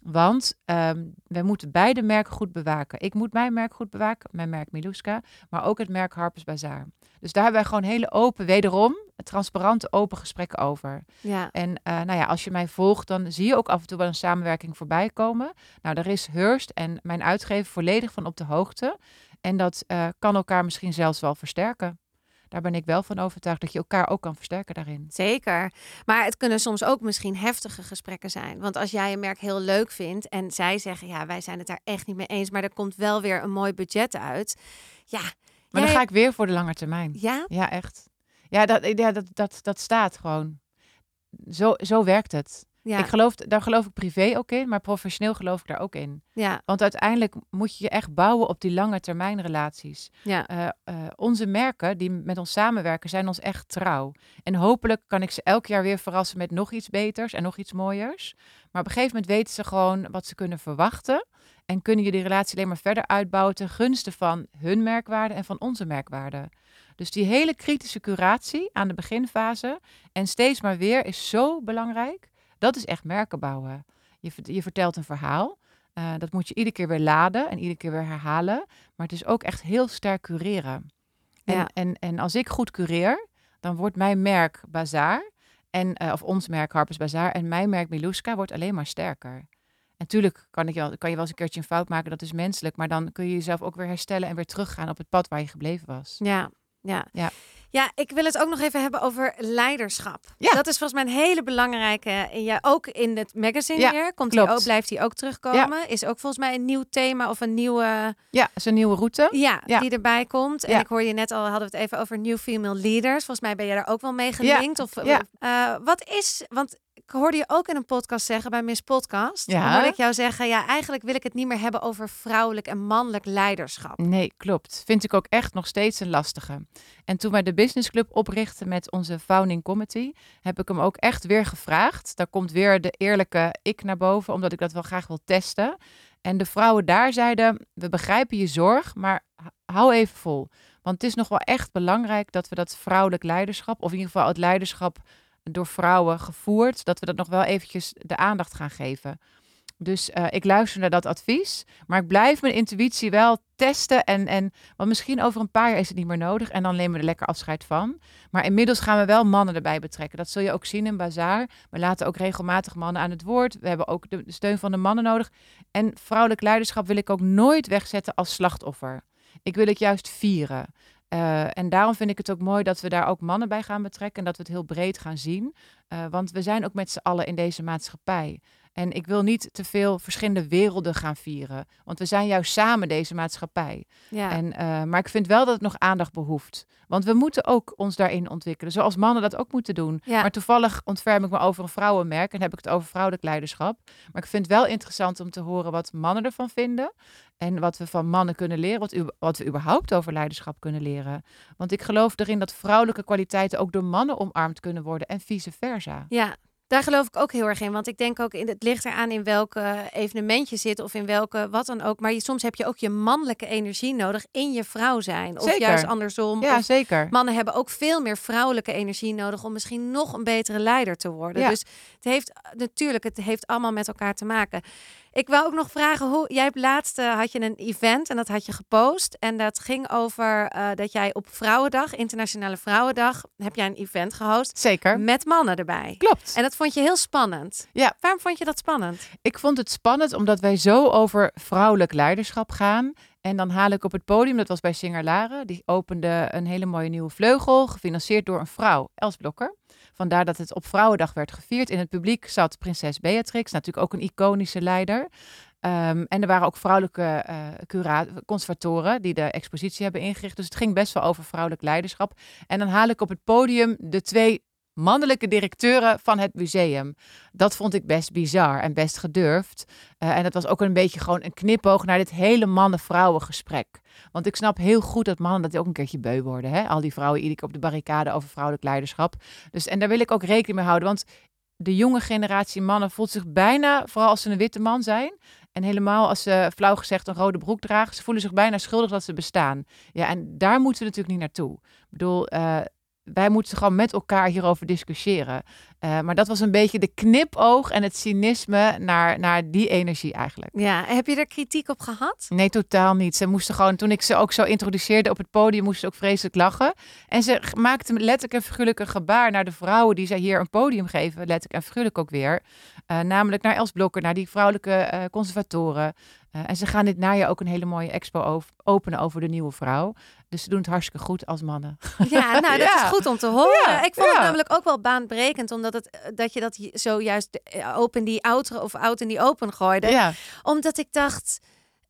Want ehm we moeten beide merken goed bewaken. Ik moet mijn merk goed bewaken, mijn merk Miluska, maar ook het merk Harper's Bazaar. Dus daar hebben wij gewoon hele open, wederom, transparante, open gesprekken over. Ja. En eh, nou ja, als je mij volgt, dan zie je ook af en toe wel een samenwerking voorbij komen. Nou, daar is Hearst en mijn uitgever volledig van op de hoogte. En dat eh, kan elkaar misschien zelfs wel versterken. Daar ben ik wel van overtuigd dat je elkaar ook kan versterken daarin. Zeker. Maar het kunnen soms ook misschien heftige gesprekken zijn. Want als jij een merk heel leuk vindt en zij zeggen, ja, wij zijn het daar echt niet mee eens, maar er komt wel weer een mooi budget uit. Ja. Maar jij- dan ga ik weer voor de lange termijn. Ja? Ja, echt. Ja, dat, ja, dat, dat, dat staat gewoon. Zo, zo werkt het. Ja. Ik geloof, daar geloof ik privé ook in, maar professioneel geloof ik daar ook in. ja, Want uiteindelijk moet je je echt bouwen op die lange termijn relaties. ja, Eh, eh, onze merken die met ons samenwerken zijn ons echt trouw. En hopelijk kan ik ze elk jaar weer verrassen met nog iets beters en nog iets mooiers. Maar op een gegeven moment weten ze gewoon wat ze kunnen verwachten. En kunnen je die relatie alleen maar verder uitbouwen ten gunste van hun merkwaarde en van onze merkwaarde. Dus die hele kritische curatie aan de beginfase en steeds maar weer is zo belangrijk. Dat is echt merken bouwen. Je, je vertelt een verhaal. eh, dat moet je iedere keer weer laden en iedere keer weer herhalen. Maar het is ook echt heel sterk cureren. En, Ja. en, en als ik goed cureer, dan wordt mijn merk Bazaar, en, eh, of ons merk Harpers Bazaar, en mijn merk Miluska wordt alleen maar sterker. En natuurlijk kan, ik, wel- kan je wel eens een keertje een fout maken, dat is menselijk. Maar dan kun je jezelf ook weer herstellen en weer teruggaan op het pad waar je gebleven was. ja, ja. Ja. Ja, ik wil het ook nog even hebben over leiderschap. Ja. Dat is volgens mij een hele belangrijke. Je, ook in het magazine Ja, weer. Komt die klopt. ook, blijft die ook terugkomen. Is ook volgens mij een nieuw thema of een nieuwe... Ja, is een nieuwe route. Ja, Ja. die erbij komt. En Ja. ik hoorde je net al, hadden we het even over New Female Leaders. Volgens mij ben je daar ook wel mee gelinkt. Of, Ja. eh, wat is, want ik hoorde je ook in een podcast zeggen bij Miss Podcast. Ja. Dan hoorde ik jou zeggen, ja, eigenlijk wil ik het niet meer hebben over vrouwelijk en mannelijk leiderschap. Nee, klopt. Vind ik ook echt nog steeds een lastige. En toen wij de Business Club oprichtten met onze founding committee, heb ik hem ook echt weer gevraagd. Daar komt weer de eerlijke ik naar boven, omdat ik dat wel graag wil testen. En de vrouwen daar zeiden: We begrijpen je zorg, maar hou even vol. Want het is nog wel echt belangrijk dat we dat vrouwelijk leiderschap, of in ieder geval het leiderschap door vrouwen gevoerd, dat we dat nog wel eventjes de aandacht gaan geven. Dus eh, ik luister naar dat advies, maar ik blijf mijn intuïtie wel testen. En, en, want misschien over een paar jaar is het niet meer nodig en dan nemen we er lekker afscheid van. Maar inmiddels gaan we wel mannen erbij betrekken. Dat zul je ook zien in Bazaar. We laten ook regelmatig mannen aan het woord. We hebben ook de steun van de mannen nodig. En vrouwelijk leiderschap wil ik ook nooit wegzetten als slachtoffer. Ik wil het juist vieren. Eh, en daarom vind ik het ook mooi dat we daar ook mannen bij gaan betrekken en dat we het heel breed gaan zien. Eh, want we zijn ook met z'n allen in deze maatschappij. En ik wil niet te veel verschillende werelden gaan vieren. Want we zijn juist samen deze maatschappij. Ja. En, eh, maar ik vind wel dat het nog aandacht behoeft. Want we moeten ook ons daarin ontwikkelen. Zoals mannen dat ook moeten doen. Ja. Maar toevallig ontferm ik me over een vrouwenmerk. En heb ik het over vrouwelijk leiderschap. Maar ik vind het wel interessant om te horen wat mannen ervan vinden. En wat we van mannen kunnen leren. Wat, wat we überhaupt over leiderschap kunnen leren. Want ik geloof erin dat vrouwelijke kwaliteiten ook door mannen omarmd kunnen worden. En vice versa. Ja, daar geloof ik ook heel erg in. Want ik denk ook, in, het ligt eraan in welke evenement je zit of in welke wat dan ook. Maar je, soms heb je ook je mannelijke energie nodig in je vrouw zijn. Of Zeker. juist andersom. Ja, Of zeker. mannen hebben ook veel meer vrouwelijke energie nodig om misschien nog een betere leider te worden. Ja. Dus het heeft natuurlijk, het heeft allemaal met elkaar te maken. Ik wou ook nog vragen, hoe, jij hebt laatst eh, had je een event en dat had je gepost. En dat ging over eh, dat jij op Vrouwendag, Internationale Vrouwendag, heb jij een event gehost Zeker. met mannen erbij. Klopt. En dat vond je heel spannend. Ja. Waarom vond je dat spannend? Ik vond het spannend omdat wij zo over vrouwelijk leiderschap gaan. En dan haal ik op het podium, dat was bij Singer Laren, die opende een hele mooie nieuwe vleugel, gefinancierd door een vrouw, Els Blokker. Vandaar dat het op Vrouwendag werd gevierd. In het publiek zat prinses Beatrix, natuurlijk ook een iconische leider. Ehm, en er waren ook vrouwelijke cura- conservatoren die de expositie hebben ingericht. Dus het ging best wel over vrouwelijk leiderschap. En dan haal ik op het podium de twee mannelijke directeuren van het museum. Dat vond ik best bizar en best gedurfd. Eh, en het was ook een beetje gewoon een knipoog naar dit hele mannen-vrouwen gesprek. Want ik snap heel goed dat mannen dat ook een keertje beu worden. Hè? Al die vrouwen iedere keer op de barricade over vrouwelijk leiderschap. Dus, en daar wil ik ook rekening mee houden. Want de jonge generatie mannen voelt zich bijna, vooral als ze een witte man zijn... en helemaal als ze, flauw gezegd, een rode broek dragen... ze voelen zich bijna schuldig dat ze bestaan. Ja, en daar moeten we natuurlijk niet naartoe. Ik bedoel, eh, wij moeten gewoon met elkaar hierover discussiëren. Eh, maar dat was een beetje de knipoog en het cynisme naar, naar die energie eigenlijk. Ja, heb je er kritiek op gehad? Nee, totaal niet. Ze moesten gewoon, toen ik ze ook zo introduceerde op het podium, moesten ze ook vreselijk lachen. En ze maakten letterlijk en figuurlijk een gebaar naar de vrouwen die zij hier een podium geven. Letterlijk en figuurlijk ook weer. Eh, namelijk naar Els Blokker, naar die vrouwelijke eh, conservatoren. Eh, en ze gaan dit najaar ook een hele mooie expo openen over de nieuwe vrouw. Dus ze doen het hartstikke goed als mannen. Ja, nou, dat Ja. is goed om te horen. Ja, ik vond het namelijk ook wel baanbrekend, omdat het, eh, dat je dat zojuist eh, open die outer of oud in die open gooide. Omdat ik dacht,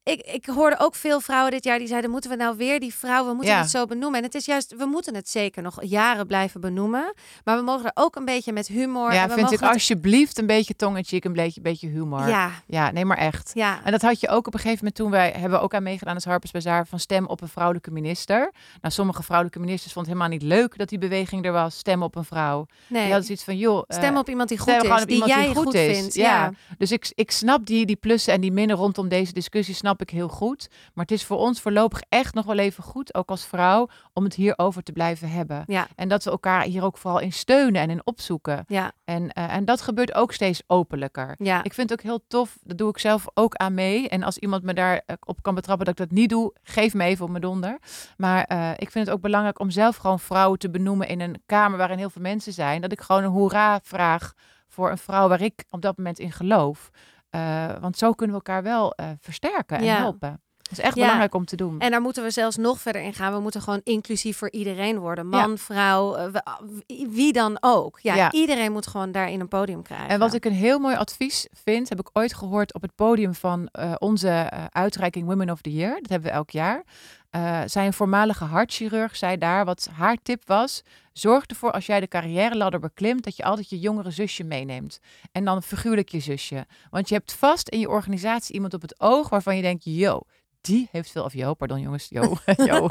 ik, ik hoorde ook veel vrouwen dit jaar die zeiden: moeten we nou weer die vrouw, we moeten Ja. het zo benoemen. En het is juist, we moeten het zeker nog jaren blijven benoemen. Maar we mogen er ook een beetje met humor. Ja, en we vind ik het- alsjeblieft een beetje tong en cheek, een beetje, beetje humor. Ja, ja, nee, maar echt. ja. En dat had je ook op een gegeven moment toen wij hebben we ook aan meegedaan als Harper's Bazaar van stem op een vrouwelijke minister. Nou, sommige vrouwelijke ministers vonden het helemaal niet leuk dat die beweging er was, stem op een vrouw. Die Nee, hadden zoiets van, joh, eh, stem op iemand die goed is, die iemand jij die goed vindt. Ja. Ja. Dus ik, ik snap die, die plussen en die minnen rondom deze discussie, snap ik heel goed. Maar het is voor ons voorlopig echt nog wel even goed, ook als vrouw, om het hierover te blijven hebben. Ja. En dat we elkaar hier ook vooral in steunen en in opzoeken. Ja, En, eh, en dat gebeurt ook steeds openlijker. ja. Ik vind het ook heel tof, dat doe ik zelf ook aan mee. En als iemand me daar eh, op kan betrappen dat ik dat niet doe, geef me even op mijn donder. Maar eh, ik vind het ook belangrijk om zelf gewoon vrouwen te benoemen in een kamer waarin heel veel mensen zijn. Dat ik gewoon een hoera vraag voor een vrouw waar ik op dat moment in geloof. Eh, want zo kunnen we elkaar wel eh, versterken en Ja. helpen. Dat is echt Ja. belangrijk om te doen. En daar moeten we zelfs nog verder in gaan. We moeten gewoon inclusief voor iedereen worden. Man, vrouw, eh, we- wie- dan ook. Ja, Ja. iedereen moet gewoon daarin een podium krijgen. En wat ik een heel mooi advies vind, heb ik ooit gehoord op het podium van onze uitreiking Women of the Year. Dat hebben we elk jaar. Eh zij een voormalige hartchirurg zei daar wat haar tip was. Zorg ervoor als jij de carrière ladder beklimt dat je altijd je jongere zusje meeneemt. En dan figuurlijk je zusje. Want je hebt vast in je organisatie iemand op het oog waarvan je denkt, yo, die heeft veel, of yo, pardon jongens, yo, yo.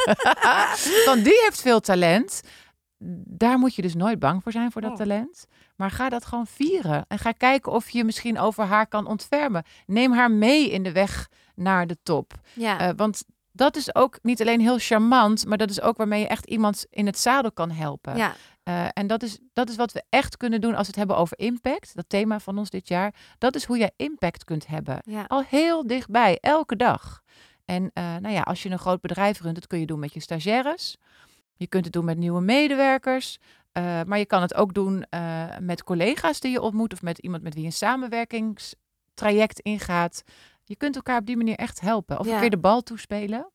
Van die heeft veel talent. Daar moet je dus nooit bang voor zijn voor dat Oh. talent. Maar ga dat gewoon vieren. En ga kijken of je misschien over haar kan ontfermen. Neem haar mee in de weg naar de top. ja. Eh, want dat is ook niet alleen heel charmant, maar dat is ook waarmee je echt iemand in het zadel kan helpen. ja. Eh, en dat is, dat is wat we echt kunnen doen als we het hebben over impact. Dat thema van ons dit jaar. Dat is hoe jij impact kunt hebben. ja. Al heel dichtbij, elke dag. En eh, nou ja, als je een groot bedrijf runt, dat kun je doen met je stagiaires. Je kunt het doen met nieuwe medewerkers. eh, maar je kan het ook doen met collega's die je ontmoet of met iemand met wie je een samenwerkingstraject ingaat. Je kunt elkaar op die manier echt helpen. Of Ja. een keer de bal toespelen.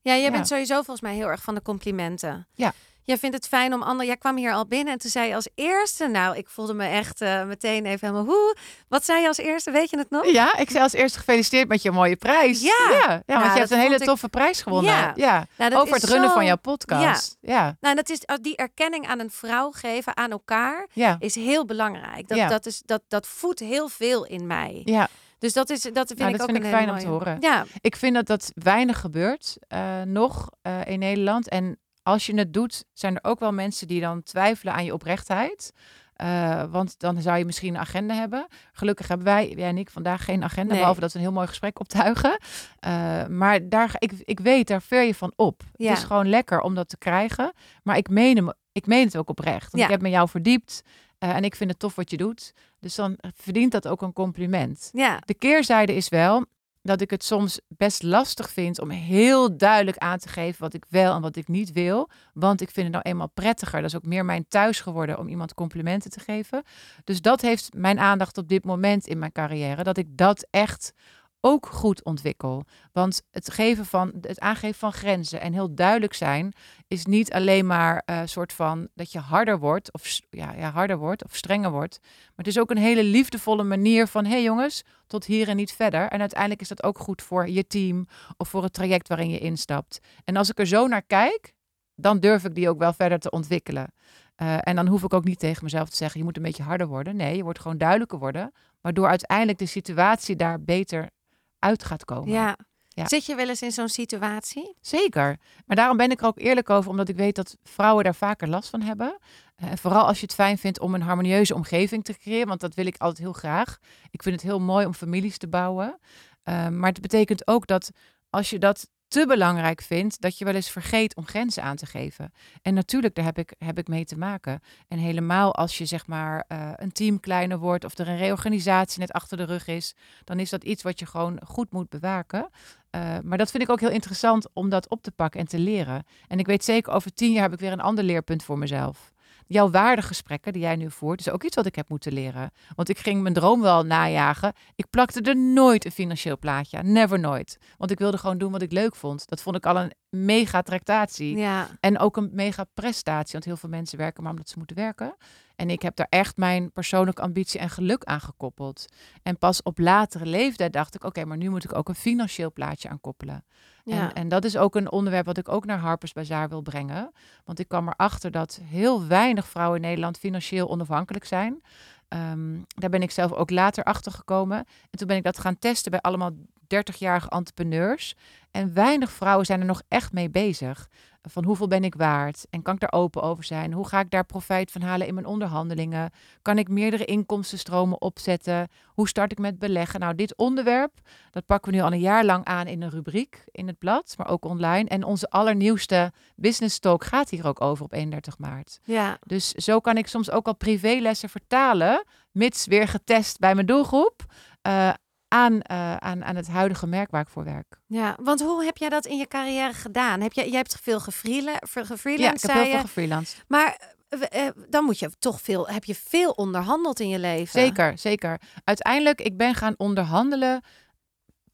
Ja, jij bent sowieso volgens mij heel erg van de complimenten. Ja. Jij vindt het fijn om anderen. Jij kwam hier al binnen en toen zei je als eerste. Nou, ik voelde me echt eh, meteen even helemaal hoe. Wat zei je als eerste? Weet je het nog? Ja, ik zei als eerste gefeliciteerd met je mooie prijs. Ja. ja, ja, want Nou, je hebt een hele ik- toffe prijs gewonnen. Ja. Ja, Nou, over het runnen zo- van jouw podcast. Ja, Nou, dat is uh, die erkenning aan een vrouw geven aan elkaar is heel belangrijk. Dat, Ja. dat, is, dat, dat voedt heel veel in mij. ja. Dus dat is dat vind Nou, ik dat ook vind een ik fijn om te horen. Ja, Ik vind dat dat weinig gebeurt eh, nog eh, in Nederland. En als je het doet, zijn er ook wel mensen die dan twijfelen aan je oprechtheid. Eh, want dan zou je misschien een agenda hebben. Gelukkig hebben wij, jij en ik, vandaag geen agenda. Nee. Behalve dat we een heel mooi gesprek optuigen. Eh, maar daar, ik, ik weet, daar ver je van op. Ja. Het is gewoon lekker om dat te krijgen. Maar ik meen, hem, ik meen het ook oprecht. Want Ja. ik heb me jou verdiept. Eh, en ik vind het tof wat je doet. Dus dan verdient dat ook een compliment. ja, De keerzijde is wel dat ik het soms best lastig vind om heel duidelijk aan te geven wat ik wel en wat ik niet wil. Want ik vind het nou eenmaal prettiger. Dat is ook meer mijn thuis geworden om iemand complimenten te geven. Dus dat heeft mijn aandacht op dit moment in mijn carrière. Dat ik dat echt ook goed ontwikkel. Want het, geven van, het aangeven van grenzen en heel duidelijk zijn is niet alleen maar een soort van dat je harder wordt of ja, ja, harder wordt of strenger wordt. Maar het is ook een hele liefdevolle manier van hé hey jongens, tot hier en niet verder. En uiteindelijk is dat ook goed voor je team of voor het traject waarin je instapt. En als ik er zo naar kijk, dan durf ik die ook wel verder te ontwikkelen. Eh, en dan hoef ik ook niet tegen mezelf te zeggen, je moet een beetje harder worden. Nee, je wordt gewoon duidelijker worden, waardoor uiteindelijk de situatie daar beter uit gaat komen. ja. Ja. Zit je wel eens in zo'n situatie? Zeker. Maar daarom ben ik er ook eerlijk over, omdat ik weet dat vrouwen daar vaker last van hebben. Eh, vooral als je het fijn vindt om een harmonieuze omgeving te creëren, want dat wil ik altijd heel graag. Ik vind het heel mooi om families te bouwen. Eh, maar het betekent ook dat als je dat te belangrijk vindt, dat je wel eens vergeet om grenzen aan te geven. En natuurlijk, daar heb ik, heb ik mee te maken. En helemaal als je zeg maar eh, een team kleiner wordt of er een reorganisatie net achter de rug is, dan is dat iets wat je gewoon goed moet bewaken. Eh, maar dat vind ik ook heel interessant om dat op te pakken en te leren. En ik weet zeker, over tien jaar heb ik weer een ander leerpunt voor mezelf. Jouw waardegesprekken die jij nu voert, is ook iets wat ik heb moeten leren. Want ik ging mijn droom wel najagen. Ik plakte er nooit een financieel plaatje aan. Never nooit. Want ik wilde gewoon doen wat ik leuk vond. Dat vond ik al een mega tractatie. Ja. En ook een mega prestatie. Want heel veel mensen werken maar omdat ze moeten werken. En ik heb daar echt mijn persoonlijke ambitie en geluk aan gekoppeld. En pas op latere leeftijd dacht ik, oké, maar nu moet ik ook een financieel plaatje aan koppelen. Ja. En, en dat is ook een onderwerp wat ik ook naar Harper's Bazaar wil brengen. Want ik kwam erachter dat heel weinig vrouwen in Nederland financieel onafhankelijk zijn. Ehm, daar ben ik zelf ook later achter gekomen. En toen ben ik dat gaan testen bij allemaal 30-jarige entrepreneurs. En weinig vrouwen zijn er nog echt mee bezig. Van hoeveel ben ik waard? En kan ik daar open over zijn? Hoe ga ik daar profijt van halen in mijn onderhandelingen? Kan ik meerdere inkomstenstromen opzetten? Hoe start ik met beleggen? Nou, dit onderwerp, dat pakken we nu al een jaar lang aan in een rubriek in het blad, maar ook online. En onze allernieuwste Business Talk gaat hier ook over op 31 maart. Ja. Dus zo kan ik soms ook al privélessen vertalen, mits weer getest bij mijn doelgroep, uh, aan, uh, aan, aan het huidige merk waar ik voor werk. Ja, want hoe heb jij dat in je carrière gedaan? Heb je, jij hebt veel gefreelanced, Ja, ik heb heel veel gefreelanced. Maar uh, dan moet je toch veel, heb je veel onderhandeld in je leven? Zeker, zeker. Uiteindelijk, ik ben gaan onderhandelen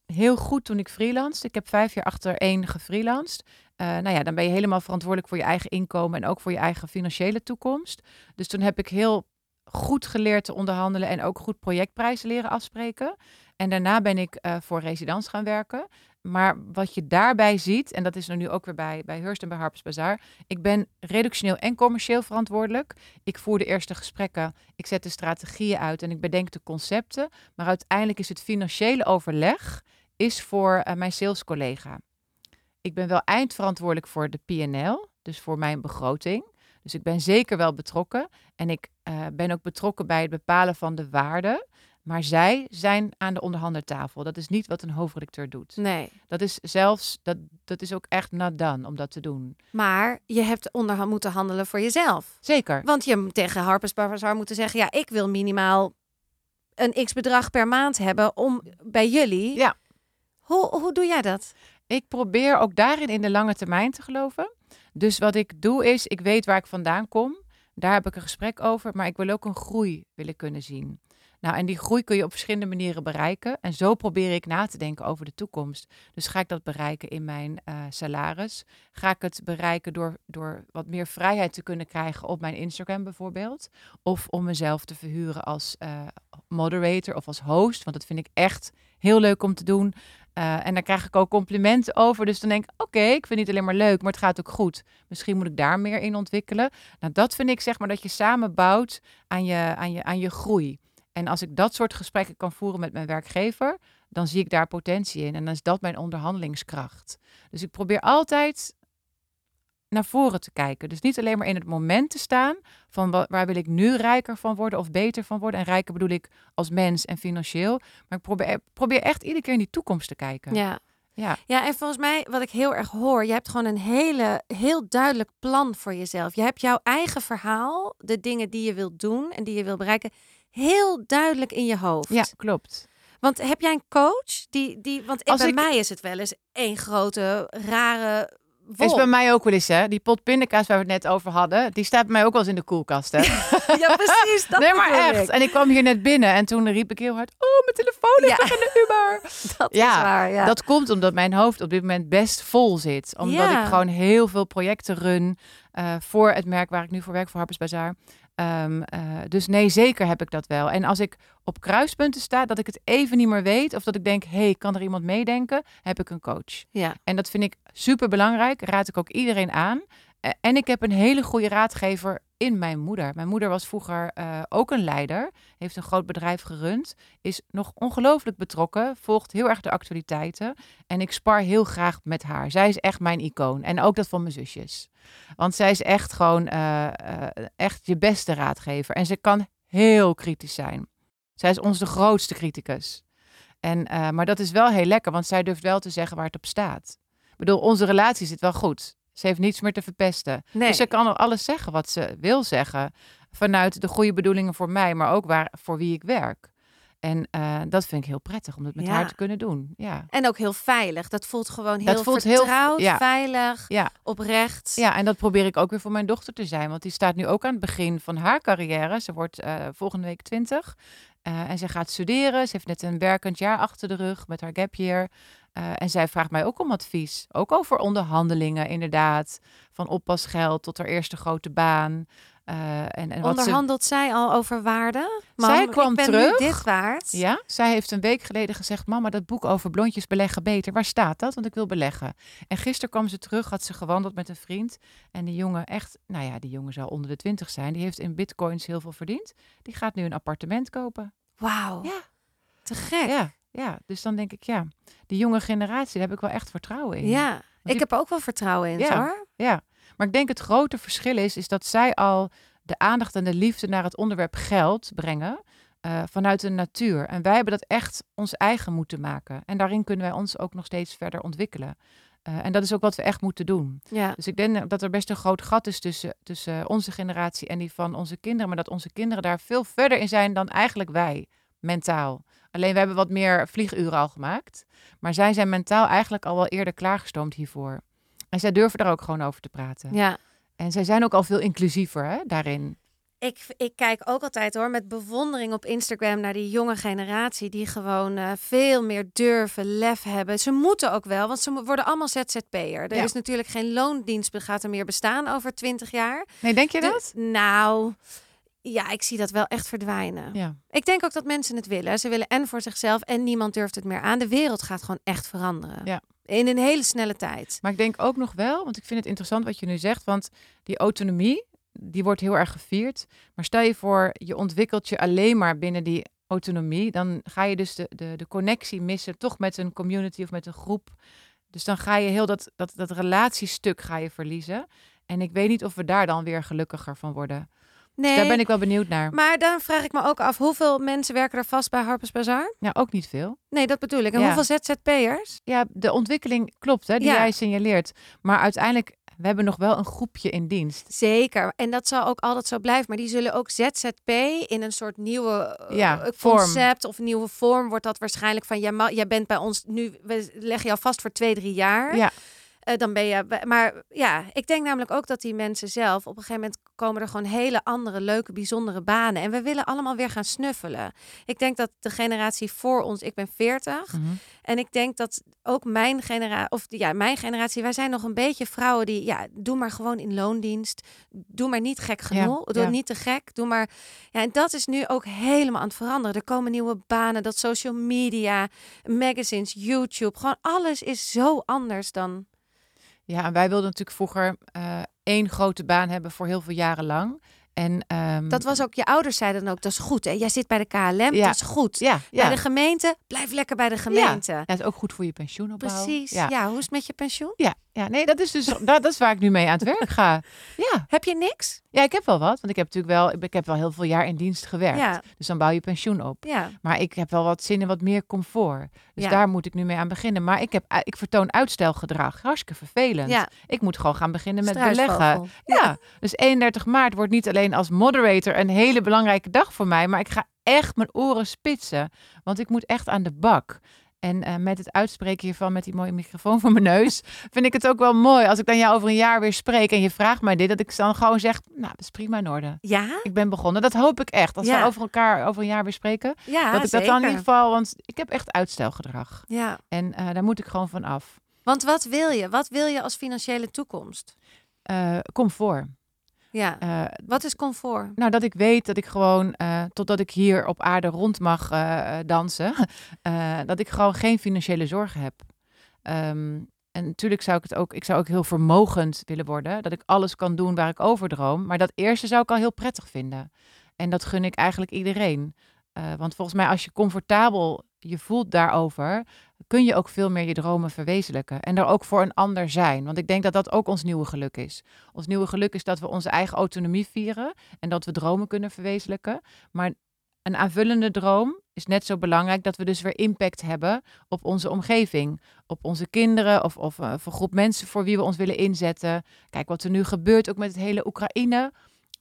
heel goed toen ik freelanced. Ik heb vijf jaar achter één gefreelanced. Uh, nou ja, dan ben je helemaal verantwoordelijk voor je eigen inkomen en ook voor je eigen financiële toekomst. Dus toen heb ik heel goed geleerd te onderhandelen en ook goed projectprijzen leren afspreken. En daarna ben ik uh, voor residents gaan werken. Maar wat je daarbij ziet, en dat is er nu ook weer bij, bij Hearst en bij Harper's Bazaar. Ik ben reductioneel en commercieel verantwoordelijk. Ik voer de eerste gesprekken, ik zet de strategieën uit en ik bedenk de concepten. Maar uiteindelijk is het financiële overleg is voor uh, mijn salescollega. Ik ben wel eindverantwoordelijk voor de PNL, dus voor mijn begroting. Dus ik ben zeker wel betrokken. En ik uh, ben ook betrokken bij het bepalen van de waarden. Maar zij zijn aan de onderhandertafel. Dat is niet wat een hoofdredacteur doet. Nee. Dat is zelfs, dat, dat is ook echt not done om dat te doen. Maar je hebt onderhand moeten handelen voor jezelf. Zeker. Want je moet tegen Harper's Bazaar moeten zeggen... ja, ik wil minimaal een x-bedrag per maand hebben om bij jullie... Ja. Hoe, hoe doe jij dat? Ik probeer ook daarin in de lange termijn te geloven. Dus wat ik doe is, ik weet waar ik vandaan kom. Daar heb ik een gesprek over, maar ik wil ook een groei willen kunnen zien. Nou, en die groei kun je op verschillende manieren bereiken. En zo probeer ik na te denken over de toekomst. Dus ga ik dat bereiken in mijn uh, salaris? Ga ik het bereiken door, door wat meer vrijheid te kunnen krijgen op mijn Instagram bijvoorbeeld? Of om mezelf te verhuren als uh, moderator of als host? Want dat vind ik echt heel leuk om te doen. Uh, en daar krijg ik ook complimenten over. Dus dan denk ik, oké, ik vind het niet alleen maar leuk, maar het gaat ook goed. Misschien moet ik daar meer in ontwikkelen. Nou, dat vind ik zeg maar dat je samen bouwt aan je, aan je, aan je groei. En als ik dat soort gesprekken kan voeren met mijn werkgever, dan zie ik daar potentie in. En dan is dat mijn onderhandelingskracht. Dus ik probeer altijd naar voren te kijken. Dus niet alleen maar in het moment te staan van waar wil ik nu rijker van worden of beter van worden. En rijker bedoel ik als mens en financieel. Maar ik probeer, probeer echt iedere keer in die toekomst te kijken. Ja. Ja. ja, en volgens mij, wat ik heel erg hoor, je hebt gewoon een hele, heel duidelijk plan voor jezelf. Je hebt jouw eigen verhaal, de dingen die je wilt doen en die je wilt bereiken, heel duidelijk in je hoofd. Ja, klopt. Want heb jij een coach die, die want Als bij ik- mij is het wel eens één grote rare wolk. Is bij mij ook wel eens, hè? Die pot pindakaas waar we het net over hadden, die staat bij mij ook wel eens in de koelkast, hè? Ja, precies. Dat nee, maar echt. ik. En ik kwam hier net binnen en toen riep ik heel hard, oh, mijn telefoon Ja. nog in de Uber. Dat Ja, is waar, ja. Dat komt omdat mijn hoofd op dit moment best vol zit. Omdat Ja. ik gewoon heel veel projecten run eh, voor het merk waar ik nu voor werk, voor Harper's Bazaar. Ehm, eh, dus nee, zeker heb ik dat wel. En als ik op kruispunten sta, dat ik het even niet meer weet... of dat ik denk, hey, kan er iemand meedenken? Heb ik een coach. ja. En dat vind ik super belangrijk. Raad ik ook iedereen aan. Eh, En ik heb een hele goede raadgever in mijn moeder. Mijn moeder was vroeger eh, ook een leider. Heeft een groot bedrijf gerund. Is nog ongelooflijk betrokken. Volgt heel erg de actualiteiten. En ik spar heel graag met haar. Zij is echt mijn icoon. En ook dat van mijn zusjes. Want zij is echt gewoon eh, echt je beste raadgever. En ze kan heel kritisch zijn. Zij is onze grootste criticus. En, maar dat is wel heel lekker, want zij durft wel te zeggen waar het op staat. Ik bedoel, onze relatie zit wel goed. Ze heeft niets meer te verpesten. Nee. Dus ze kan alles zeggen wat ze wil zeggen. Vanuit de goede bedoelingen voor mij, maar ook waar, voor wie ik werk. En eh, dat vind ik heel prettig om het met Ja. haar te kunnen doen. Ja. En ook heel veilig. Dat voelt gewoon heel Dat voelt heel- vertrouwd, ja. veilig, Ja. oprecht. ja, en dat probeer ik ook weer voor mijn dochter te zijn. Want die staat nu ook aan het begin van haar carrière. Ze wordt eh, volgende week 20. Eh, en ze gaat studeren. Ze heeft net een werkend jaar achter de rug met haar gap year. Eh, en zij vraagt mij ook om advies. Ook over onderhandelingen, inderdaad. Van oppasgeld tot haar eerste grote baan. Uh, en, en wat Onderhandelt zij al over waarde? Mam, zij kwam ik ben terug. Nu dit waard. Ja, zij heeft een week geleden gezegd: Mama, dat boek over blondjes beleggen beter. Waar staat dat? Want ik wil beleggen. En gisteren kwam ze terug, had ze gewandeld met een vriend. En die jongen, echt, nou ja, die jongen zou onder de twintig zijn. Die heeft in bitcoins heel veel verdiend. Die gaat nu een appartement kopen. Wauw. Ja. Te gek. Ja, ja, dus dan denk ik, ja, die jonge generatie, daar heb ik wel echt vertrouwen in. Ja, ik heb ook wel vertrouwen in, Ja. hoor. Ja, maar ik denk het grote verschil is, is dat zij al de aandacht en de liefde naar het onderwerp geld brengen eh, vanuit de natuur. En wij hebben dat echt ons eigen moeten maken. En daarin kunnen wij ons ook nog steeds verder ontwikkelen. Eh, en dat is ook wat we echt moeten doen. Ja. Dus ik denk dat er best een groot gat is tussen, tussen onze generatie en die van onze kinderen. Maar dat onze kinderen daar veel verder in zijn dan eigenlijk wij, mentaal. Alleen we hebben wat meer vlieguren al gemaakt. Maar zij zijn mentaal eigenlijk al wel eerder klaargestoomd hiervoor. En zij durven daar ook gewoon over te praten. ja. En zij zijn ook al veel inclusiever hè, daarin. Ik, ik kijk ook altijd hoor met bewondering op Instagram naar die jonge generatie die gewoon eh, veel meer durven, lef hebben. Ze moeten ook wel, want ze worden allemaal ZZP'er. Er Ja. is natuurlijk geen loondienst gaat er meer bestaan over 20 jaar. Nee, denk je De- dat? nou, ja, ik zie dat wel echt verdwijnen. Ja. Ik denk ook dat mensen het willen. Ze willen en voor zichzelf en niemand durft het meer aan. De wereld gaat gewoon echt veranderen. Ja. In een hele snelle tijd. Maar ik denk ook nog wel, want ik vind het interessant wat je nu zegt, want die autonomie, die wordt heel erg gevierd. Maar stel je voor, je ontwikkelt je alleen maar binnen die autonomie, dan ga je dus de, de, de connectie missen, toch met een community of met een groep. Dus dan ga je heel dat, dat, dat relatiestuk ga je verliezen. En ik weet niet of we daar dan weer gelukkiger van worden. Nee, Dus daar ben ik wel benieuwd naar. maar dan vraag ik me ook af, hoeveel mensen werken er vast bij Harper's Bazaar? Ja, ook niet veel. Nee, dat bedoel ik. En Ja. hoeveel ZZP'ers? Ja, de ontwikkeling klopt, hè, die Ja. jij signaleert. Maar uiteindelijk, we hebben nog wel een groepje in dienst. Zeker. En dat zal ook altijd zo blijven. Maar die zullen ook ZZP in een soort nieuwe eh, Ja, eh, vorm. concept of nieuwe vorm wordt dat waarschijnlijk van jij, jij bent bij ons nu, we leggen jou vast voor twee, drie jaar. Ja, Eh, dan ben je. Maar ja, ik denk namelijk ook dat die mensen zelf op een gegeven moment komen er gewoon hele andere, leuke, bijzondere banen. En we willen allemaal weer gaan snuffelen. Ik denk dat de generatie voor ons, ik ben 40. mhm. En ik denk dat ook mijn generatie, of ja, mijn generatie, wij zijn nog een beetje vrouwen die, ja, doe maar gewoon in loondienst. Doe maar niet gek genoeg. doe ja. niet te gek. Doe maar. Ja, en dat is nu ook helemaal aan het veranderen. Er komen nieuwe banen, dat social media, magazines, YouTube, gewoon alles is zo anders dan. Ja, en wij wilden natuurlijk vroeger eh, één grote baan hebben voor heel veel jaren lang. En ehm, Dat was ook, je ouders zeiden dan ook, dat is goed. Hè? Jij zit bij de KLM, Ja. dat is goed. ja, ja. Bij de gemeente, blijf lekker bij de gemeente. Ja, het is ook goed voor je pensioenopbouw. Precies. Ja. Ja. hoe is het met je pensioen? Ja, ja, nee, dat is dus dat, dat is waar ik nu mee aan het werk ga. Ja, Heb je niks? ja, ik heb wel wat, want ik heb natuurlijk wel, ik heb wel heel veel jaar in dienst gewerkt. Ja. Dus dan bouw je pensioen op. Ja. Maar ik heb wel wat zin in wat meer comfort. Dus Ja. daar moet ik nu mee aan beginnen. Maar ik, heb, ik vertoon uitstelgedrag. Hartstikke vervelend. Ja. Ik moet gewoon gaan beginnen met beleggen. Ja. dus 31 maart wordt niet alleen als moderator een hele belangrijke dag voor mij, maar ik ga echt mijn oren spitsen, want ik moet echt aan de bak. En eh, met het uitspreken hiervan met die mooie microfoon voor mijn neus, vind ik het ook wel mooi als ik dan jou over een jaar weer spreek en je vraagt mij dit, dat ik dan gewoon zeg, nou, dat is prima in orde. Ja? Ik ben begonnen. Dat hoop ik echt. Als Ja. we over elkaar over een jaar weer spreken, Ja, dat ik dat dan in ieder geval, want ik heb echt uitstelgedrag. Ja. En eh, daar moet ik gewoon van af. Want wat wil je? Wat wil je als financiële toekomst? Eh, comfort. Ja. Eh, Wat is comfort? Nou, dat ik weet dat ik gewoon, eh, totdat ik hier op aarde rond mag eh, dansen, dat ik gewoon geen financiële zorgen heb. Ehm, en natuurlijk zou ik het ook, ik zou ook heel vermogend willen worden, dat ik alles kan doen waar ik over droom. Maar dat eerste zou ik al heel prettig vinden. En dat gun ik eigenlijk iedereen. Want volgens mij, als je comfortabel je voelt daarover, kun je ook veel meer je dromen verwezenlijken. En er ook voor een ander zijn. Want ik denk dat dat ook ons nieuwe geluk is. Ons nieuwe geluk is dat we onze eigen autonomie vieren en dat we dromen kunnen verwezenlijken. Maar een aanvullende droom is net zo belangrijk dat we dus weer impact hebben op onze omgeving, op onze kinderen of, of uh, voor groep mensen voor wie we ons willen inzetten. Kijk wat er nu gebeurt, ook met het hele Oekraïne.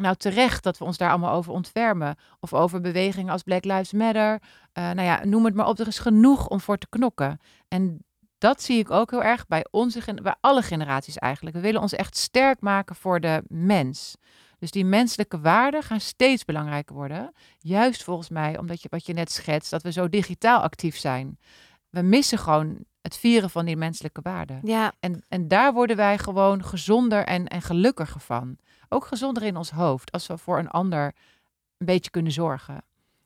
Nou, terecht dat we ons daar allemaal over ontfermen. Of over bewegingen als Black Lives Matter. Uh, nou ja, noem het maar op. Er is genoeg om voor te knokken. En dat zie ik ook heel erg bij onze, bij alle generaties eigenlijk. We willen ons echt sterk maken voor de mens. Dus die menselijke waarden gaan steeds belangrijker worden. Juist volgens mij, omdat je wat je net schetst, dat we zo digitaal actief zijn. We missen gewoon het vieren van die menselijke waarden. Ja. En, en daar worden wij gewoon gezonder en, en gelukkiger van. Ook gezonder in ons hoofd. Als we voor een ander een beetje kunnen zorgen.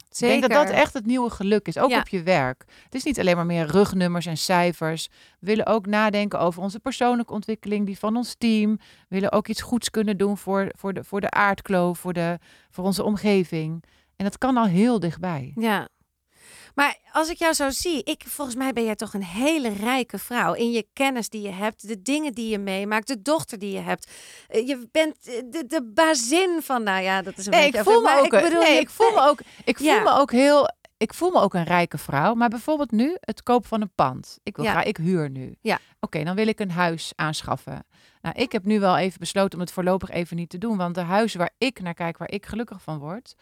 Ik denk dat dat echt het nieuwe geluk is, ook Ja. op je werk. Het is niet alleen maar meer rugnummers en cijfers. We willen ook nadenken over onze persoonlijke ontwikkeling, die van ons team. We willen ook iets goeds kunnen doen voor, voor, de, voor de aardkloof, voor, de, voor onze omgeving. En dat kan al heel dichtbij. Ja. Maar als ik jou zo zie, ik, volgens mij ben jij toch een hele rijke vrouw. In je kennis die je hebt, de dingen die je meemaakt, de dochter die je hebt. Eh, Je bent eh, de, de bazin van, nou ja, dat is een Nee, ik beetje voel me ook, ik bedoel, nee, je ik voel me ook, ik voel Ja. me ook heel, ik voel me ook een rijke vrouw. Maar bijvoorbeeld nu het kopen van een pand. Ik wil Ja. graag, ik huur nu. Ja. Oké, dan wil ik een huis aanschaffen. Nou, ik heb nu wel even besloten om het voorlopig even niet te doen, want de huizen waar ik naar kijk, waar ik gelukkig van word,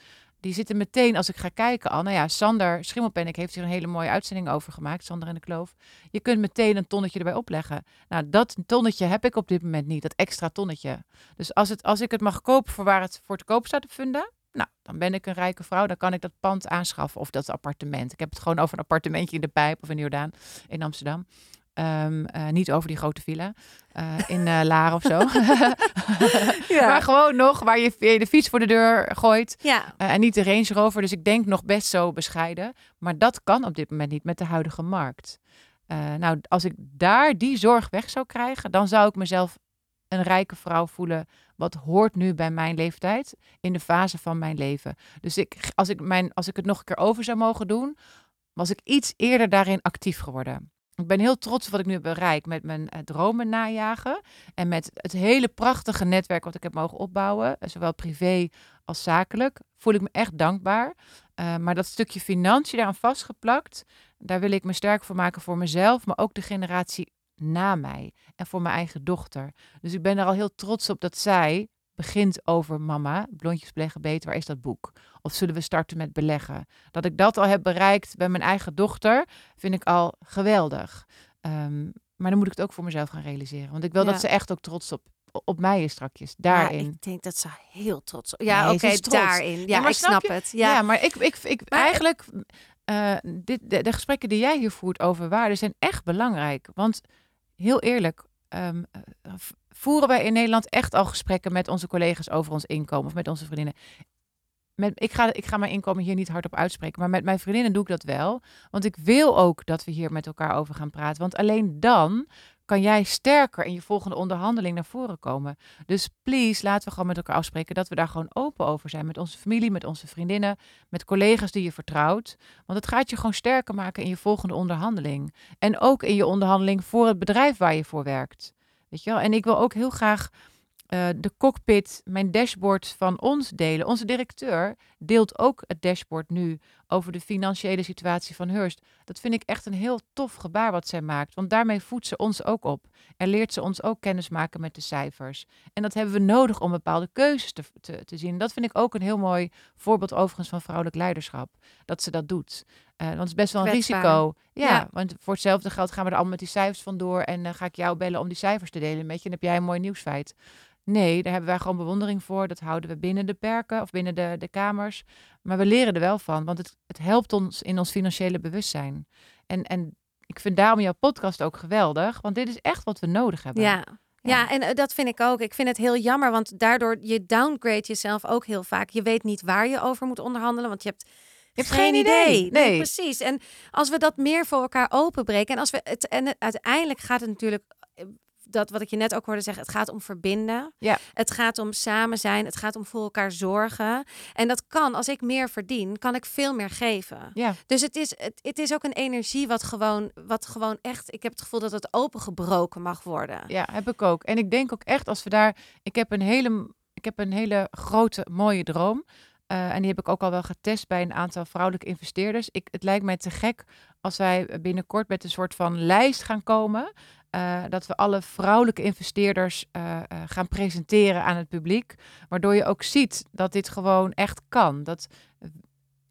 die zitten meteen als ik ga kijken al. Nou ja, Sander Schimmelpennik heeft hier een hele mooie uitzending over gemaakt, Sander en de Kloof. Je kunt meteen een tonnetje erbij opleggen. Nou, dat tonnetje heb ik op dit moment niet, dat extra tonnetje. Dus als, het, als ik het mag kopen voor waar het voor te koop staat op Funda, nou, dan ben ik een rijke vrouw. Dan kan ik dat pand aanschaffen of dat appartement. Ik heb het gewoon over een appartementje in de Pijp of in Jordaan in Amsterdam. Ehm, eh, niet over die grote villa eh, in eh Laren of zo. Ja. Maar gewoon nog waar je je de fiets voor de deur gooit. Ja, en niet de Range Rover. Dus ik denk nog best zo bescheiden. Maar dat kan op dit moment niet met de huidige markt. Nou, als ik daar die zorg weg zou krijgen, dan zou ik mezelf een rijke vrouw voelen. Wat hoort nu bij mijn leeftijd in de fase van mijn leven. Dus ik, als, ik mijn, als ik het nog een keer over zou mogen doen, was ik iets eerder daarin actief geworden. Ik ben heel trots op wat ik nu heb bereikt met mijn eh, dromen najagen. En met het hele prachtige netwerk wat ik heb mogen opbouwen. eh, Zowel privé als zakelijk. Voel ik me echt dankbaar. Eh, maar dat stukje financiën daaraan vastgeplakt. Daar wil ik me sterk voor maken voor mezelf. Maar ook de generatie na mij. En voor mijn eigen dochter. Dus ik ben er al heel trots op dat zij begint over mama. Blondjes beleggen beter. Waar is dat boek? Of zullen we starten met beleggen? Dat ik dat al heb bereikt bij mijn eigen dochter, vind ik al geweldig. Ehm, maar dan moet ik het ook voor mezelf gaan realiseren. Want ik wil Ja. dat ze echt ook trots op, op mij is strakjes. Ja, Daarin. ik denk dat ze heel trots Ja, Nee, oké, trots. daarin. Ja, maar ik snap het. Ja, Ja, maar ik, ik, ik Maar- eigenlijk, eh, dit, de, de gesprekken die jij hier voert over waarden zijn echt belangrijk. Want heel eerlijk, ehm, eh, voeren wij in Nederland echt al gesprekken met onze collega's over ons inkomen of met onze vriendinnen. Met, ik, ga, ik ga mijn inkomen hier niet hardop uitspreken, maar met mijn vriendinnen doe ik dat wel. Want ik wil ook dat we hier met elkaar over gaan praten. Want alleen dan kan jij sterker in je volgende onderhandeling naar voren komen. Dus please, laten we gewoon met elkaar afspreken dat we daar gewoon open over zijn. Met onze familie, met onze vriendinnen, met collega's die je vertrouwt. Want het gaat je gewoon sterker maken in je volgende onderhandeling. En ook in je onderhandeling voor het bedrijf waar je voor werkt. En ik wil ook heel graag eh, de cockpit, mijn dashboard van ons delen. Onze directeur deelt ook het dashboard nu over de financiële situatie van Hearst. Dat vind ik echt een heel tof gebaar wat zij maakt. Want daarmee voedt ze ons ook op. En leert ze ons ook kennis maken met de cijfers. En dat hebben we nodig om bepaalde keuzes te, te, te zien. Dat vind ik ook een heel mooi voorbeeld overigens van vrouwelijk leiderschap. Dat ze dat doet. Eh, want het is best wel een Kwetsbaar. risico. Ja, Ja. want voor hetzelfde geld gaan we er allemaal met die cijfers vandoor. En dan ga ik jou bellen om die cijfers te delen met je. En heb jij een mooi nieuwsfeit. Nee, daar hebben wij gewoon bewondering voor. Dat houden we binnen de perken of binnen de, de kamers. Maar we leren er wel van, want het, het helpt ons in ons financiële bewustzijn. En, en ik vind daarom jouw podcast ook geweldig, want dit is echt wat we nodig hebben. ja. Ja, en eh, dat vind ik ook. Ik vind het heel jammer, want daardoor je downgrade jezelf ook heel vaak. Je weet niet waar je over moet onderhandelen, want je hebt, Je hebt geen idee. Nee. precies. En als we dat meer voor elkaar openbreken en als we het en uiteindelijk gaat het natuurlijk eh, dat wat ik je net ook hoorde zeggen, het gaat om verbinden. Ja. Het gaat om samen zijn. Het gaat om voor elkaar zorgen. En dat kan, als ik meer verdien, kan ik veel meer geven. Ja, Dus het is, het, het is ook een energie wat gewoon, wat gewoon echt, ik heb het gevoel dat het opengebroken mag worden. ja, heb ik ook. En ik denk ook echt als we daar. Ik heb een hele, ik heb een hele grote, mooie droom. Eh, en die heb ik ook al wel getest bij een aantal vrouwelijke investeerders. Ik, het lijkt mij te gek als wij binnenkort met een soort van lijst gaan komen. eh, dat we alle vrouwelijke investeerders eh, gaan presenteren aan het publiek. Waardoor je ook ziet dat dit gewoon echt kan. Dat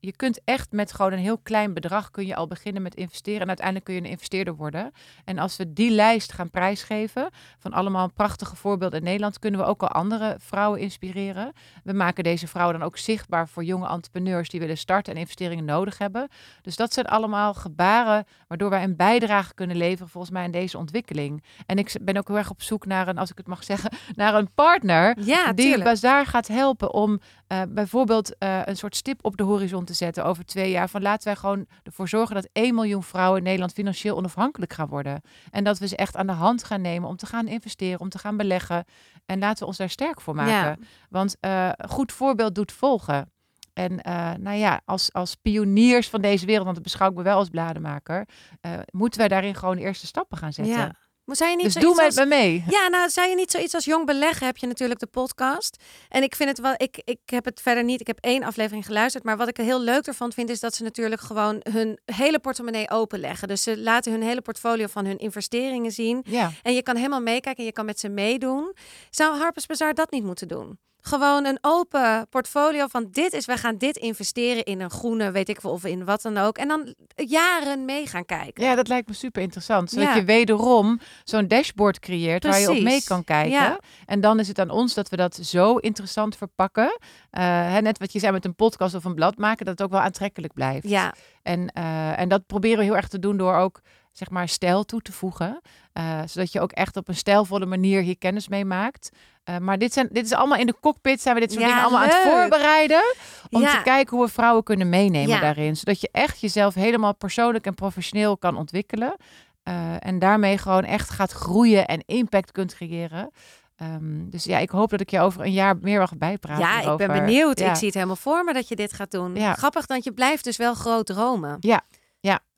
je kunt echt met gewoon een heel klein bedrag kun je al beginnen met investeren. En uiteindelijk kun je een investeerder worden. En als we die lijst gaan prijsgeven van allemaal prachtige voorbeelden in Nederland, kunnen we ook al andere vrouwen inspireren. We maken deze vrouwen dan ook zichtbaar voor jonge entrepreneurs die willen starten en investeringen nodig hebben. Dus dat zijn allemaal gebaren waardoor wij een bijdrage kunnen leveren volgens mij in deze ontwikkeling. En ik ben ook heel erg op zoek naar een, als ik het mag zeggen, naar een partner Ja, die tuurlijk. Bazaar gaat helpen om eh, bijvoorbeeld eh, een soort stip op de horizon te zetten over twee jaar. Van laten wij gewoon ervoor zorgen dat 1 miljoen vrouwen in Nederland financieel onafhankelijk gaan worden. En dat we ze echt aan de hand gaan nemen om te gaan investeren, om te gaan beleggen. En laten we ons daar sterk voor maken. Ja. Want een goed voorbeeld doet volgen. En eh, nou ja, als, als pioniers van deze wereld, want dat beschouw ik me wel als blademaker, eh, moeten wij daarin gewoon eerste stappen gaan zetten. Ja. Maar zou je niet Dus doe met als- me mee. Ja, nou, zou je niet zoiets als jong beleggen? Heb je natuurlijk de podcast. En ik vind het wel, ik, ik heb het verder niet, ik heb één aflevering geluisterd. Maar wat ik er heel leuk ervan vind, is dat ze natuurlijk gewoon hun hele portemonnee openleggen. Dus ze laten hun hele portfolio van hun investeringen zien. Ja. En je kan helemaal meekijken en je kan met ze meedoen. Zou Harper's Bazaar dat niet moeten doen? Gewoon een open portfolio van dit is, we gaan dit investeren in een groene, weet ik veel, of in wat dan ook. En dan jaren mee gaan kijken. Ja, dat lijkt me super interessant. Zodat Ja. je wederom zo'n dashboard creëert waar je op mee kan kijken. Ja. En dan is het aan ons dat we dat zo interessant verpakken. Eh, hè, net wat je zei met een podcast of een blad maken, dat het ook wel aantrekkelijk blijft. Ja, En, eh, en dat proberen we heel erg te doen door ook zeg maar stijl toe te voegen. Eh, zodat je ook echt op een stijlvolle manier hier kennis mee maakt. Eh, maar dit, zijn, dit is allemaal in de cockpit, zijn we dit soort Ja, dingen allemaal aan het voorbereiden. Om Ja. te kijken hoe we vrouwen kunnen meenemen Ja. daarin. Zodat je echt jezelf helemaal persoonlijk en professioneel kan ontwikkelen. Eh, en daarmee gewoon echt gaat groeien en impact kunt creëren. Ehm, dus ja, ik hoop dat ik je over een jaar meer mag bijpraten. Ja, ik ben benieuwd. Ja. Ik zie het helemaal voor me dat je dit gaat doen. Ja. Grappig, want je blijft dus wel groot dromen. Ja,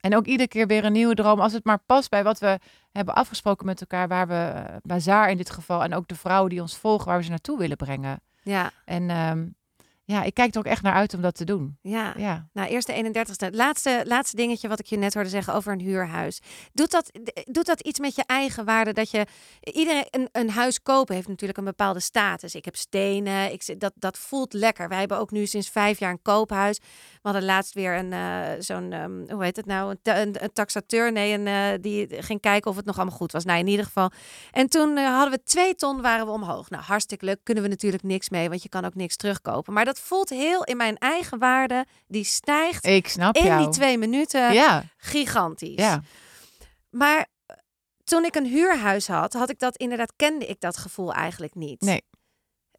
en ook iedere keer weer een nieuwe droom. Als het maar past bij wat we hebben afgesproken met elkaar. Waar we, eh, Bazaar in dit geval, en ook de vrouwen die ons volgen, waar we ze naartoe willen brengen. Ja, En ehm, ja, ik kijk er ook echt naar uit om dat te doen. ja. Ja, Nou, eerst de 31ste. Het laatste, laatste dingetje wat ik je net hoorde zeggen over een huurhuis. Doet dat, doet dat iets met je eigen waarde? Dat je iedereen een, een huis kopen heeft natuurlijk een bepaalde status. Ik heb stenen. Ik, dat, dat voelt lekker. Wij hebben ook nu sinds vijf jaar een koophuis. We hadden laatst weer een eh, zo'n ehm, hoe heet het nou? Een, een taxateur. Nee, een, eh, die ging kijken of het nog allemaal goed was. Nou, in ieder geval. En toen eh, hadden we twee ton waren we omhoog. Nou, hartstikke leuk. Kunnen we natuurlijk niks mee, want je kan ook niks terugkopen. Maar dat voelt heel in mijn eigen waarde. Die stijgt ik snap in jou. die twee minuten Ja, gigantisch. ja. Maar eh, toen ik een huurhuis had, had ik dat inderdaad, kende ik dat gevoel eigenlijk niet. Nee.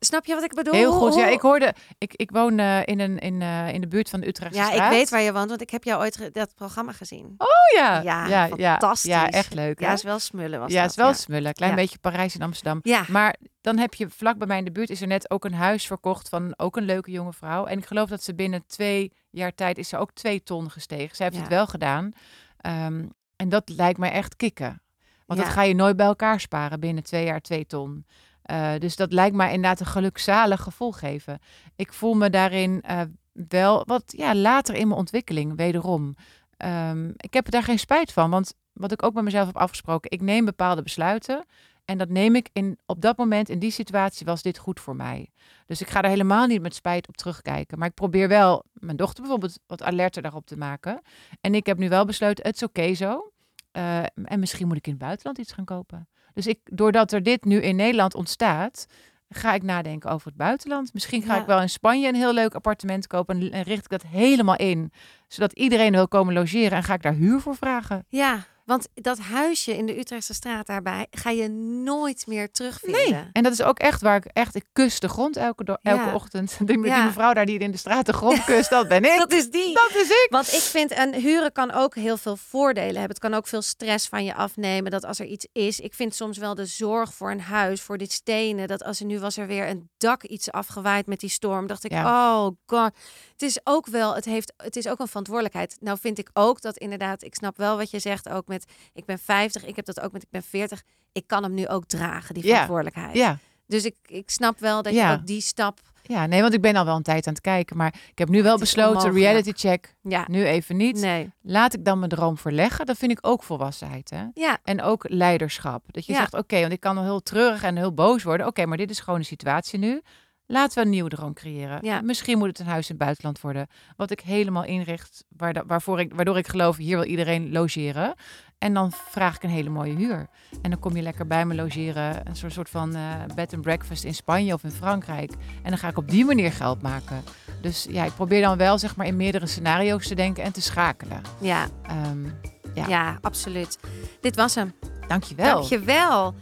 Snap je wat ik bedoel? heel goed. Ja, ik hoorde, ik, ik woon eh, in, een, in, eh, in de buurt van de Utrechtse Ja, ik weet waar je woont, want ik heb jou ooit dat programma gezien. Oh ja, Ja, ja, fantastisch. Ja, echt leuk. Ja, is wel smullen was ja, dat, is wel ja. smullen. Klein Ja. beetje Parijs en Amsterdam. Ja, Maar dan heb je vlak bij mij in de buurt is er net ook een huis verkocht van ook een leuke jonge vrouw. En ik geloof dat ze binnen twee jaar tijd is ze ook twee ton gestegen. Ze heeft het wel gedaan. Ehm, en dat lijkt mij echt kicken. Want dat ga je nooit bij elkaar sparen binnen twee jaar twee ton. Eh, dus dat lijkt mij inderdaad een gelukzalig gevoel geven. Ik voel me daarin eh, wel wat ja, later in mijn ontwikkeling, wederom. Ehm, ik heb daar geen spijt van, want wat ik ook met mezelf heb afgesproken, ik neem bepaalde besluiten. En dat neem ik in, op dat moment, in die situatie, was dit goed voor mij. Dus ik ga er helemaal niet met spijt op terugkijken. Maar ik probeer wel mijn dochter bijvoorbeeld wat alerter daarop te maken. En ik heb nu wel besloten, het is oké zo. Eh, en misschien moet ik in het buitenland iets gaan kopen. Dus ik, doordat er dit nu in Nederland ontstaat, ga ik nadenken over het buitenland. Misschien ga Ja. ik wel in Spanje een heel leuk appartement kopen en, en richt ik dat helemaal in, zodat iedereen wil komen logeren en ga ik daar huur voor vragen. ja, want dat huisje in de Utrechtse straat daarbij ga je nooit meer terugvinden. En dat is ook echt waar ik echt, ik kus de grond elke, elke Ja. ochtend. Die, die Ja. mevrouw daar die in de straat de grond kust, dat ben ik. Dat is die. Dat is ik. Want ik vind, een huren kan ook heel veel voordelen hebben. Het kan ook veel stress van je afnemen. Dat als er iets is, ik vind soms wel de zorg voor een huis, voor dit stenen. Dat als er nu was er weer een dak iets afgewaaid met die storm, dacht ik, oh god. Het is ook wel, het heeft, het is ook een verantwoordelijkheid. Nou vind ik ook dat inderdaad, ik snap wel wat je zegt, ook met, ik ben 50, ik heb dat ook met, ik ben 40. Ik kan hem nu ook dragen, die verantwoordelijkheid. Ja. Dus ik, ik snap wel dat Ja. je ook die stap, ja, nee, want ik ben al wel een tijd aan het kijken. Maar ik heb nu wel besloten, reality check, ja, nu even niet. nee, Laat ik dan mijn droom verleggen. Dat vind ik ook volwassenheid. Hè? ja, En ook leiderschap. Dat je Ja. zegt, oké, want ik kan wel heel treurig en heel boos worden. Oké, maar dit is gewoon de situatie nu. Laten we een nieuwe droom creëren. Ja. Misschien moet het een huis in het buitenland worden. Wat ik helemaal inricht, waarvoor ik, waardoor ik geloof, hier wil iedereen logeren. En dan vraag ik een hele mooie huur. En dan kom je lekker bij me logeren. Een soort, soort van eh, bed and breakfast in Spanje of in Frankrijk. En dan ga ik op die manier geld maken. Dus ja, ik probeer dan wel zeg maar in meerdere scenario's te denken en te schakelen. Ja, Ehm ja. Ja. absoluut. Dit was hem. dankjewel. Dankjewel.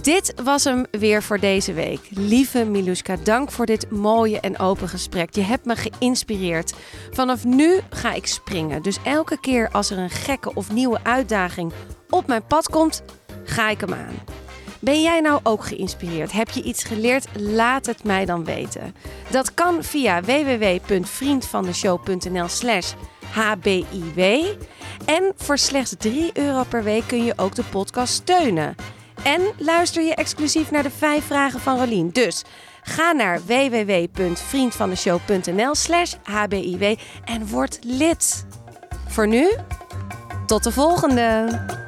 Dit was hem weer voor deze week. Lieve Miluska, dank voor dit mooie en open gesprek. Je hebt me geïnspireerd. Vanaf nu ga ik springen. Dus elke keer als er een gekke of nieuwe uitdaging op mijn pad komt, ga ik hem aan. Ben jij nou ook geïnspireerd? Heb je iets geleerd? Laat het mij dan weten. Dat kan via www.vriendvandeshow.nl slash hbiw. En voor slechts 3 euro per week kun je ook de podcast steunen. En luister je exclusief naar de 5 vragen van Rolien. Dus ga naar www.vriendvandeshow.nl slash hbiw en word lid. Voor nu, tot de volgende!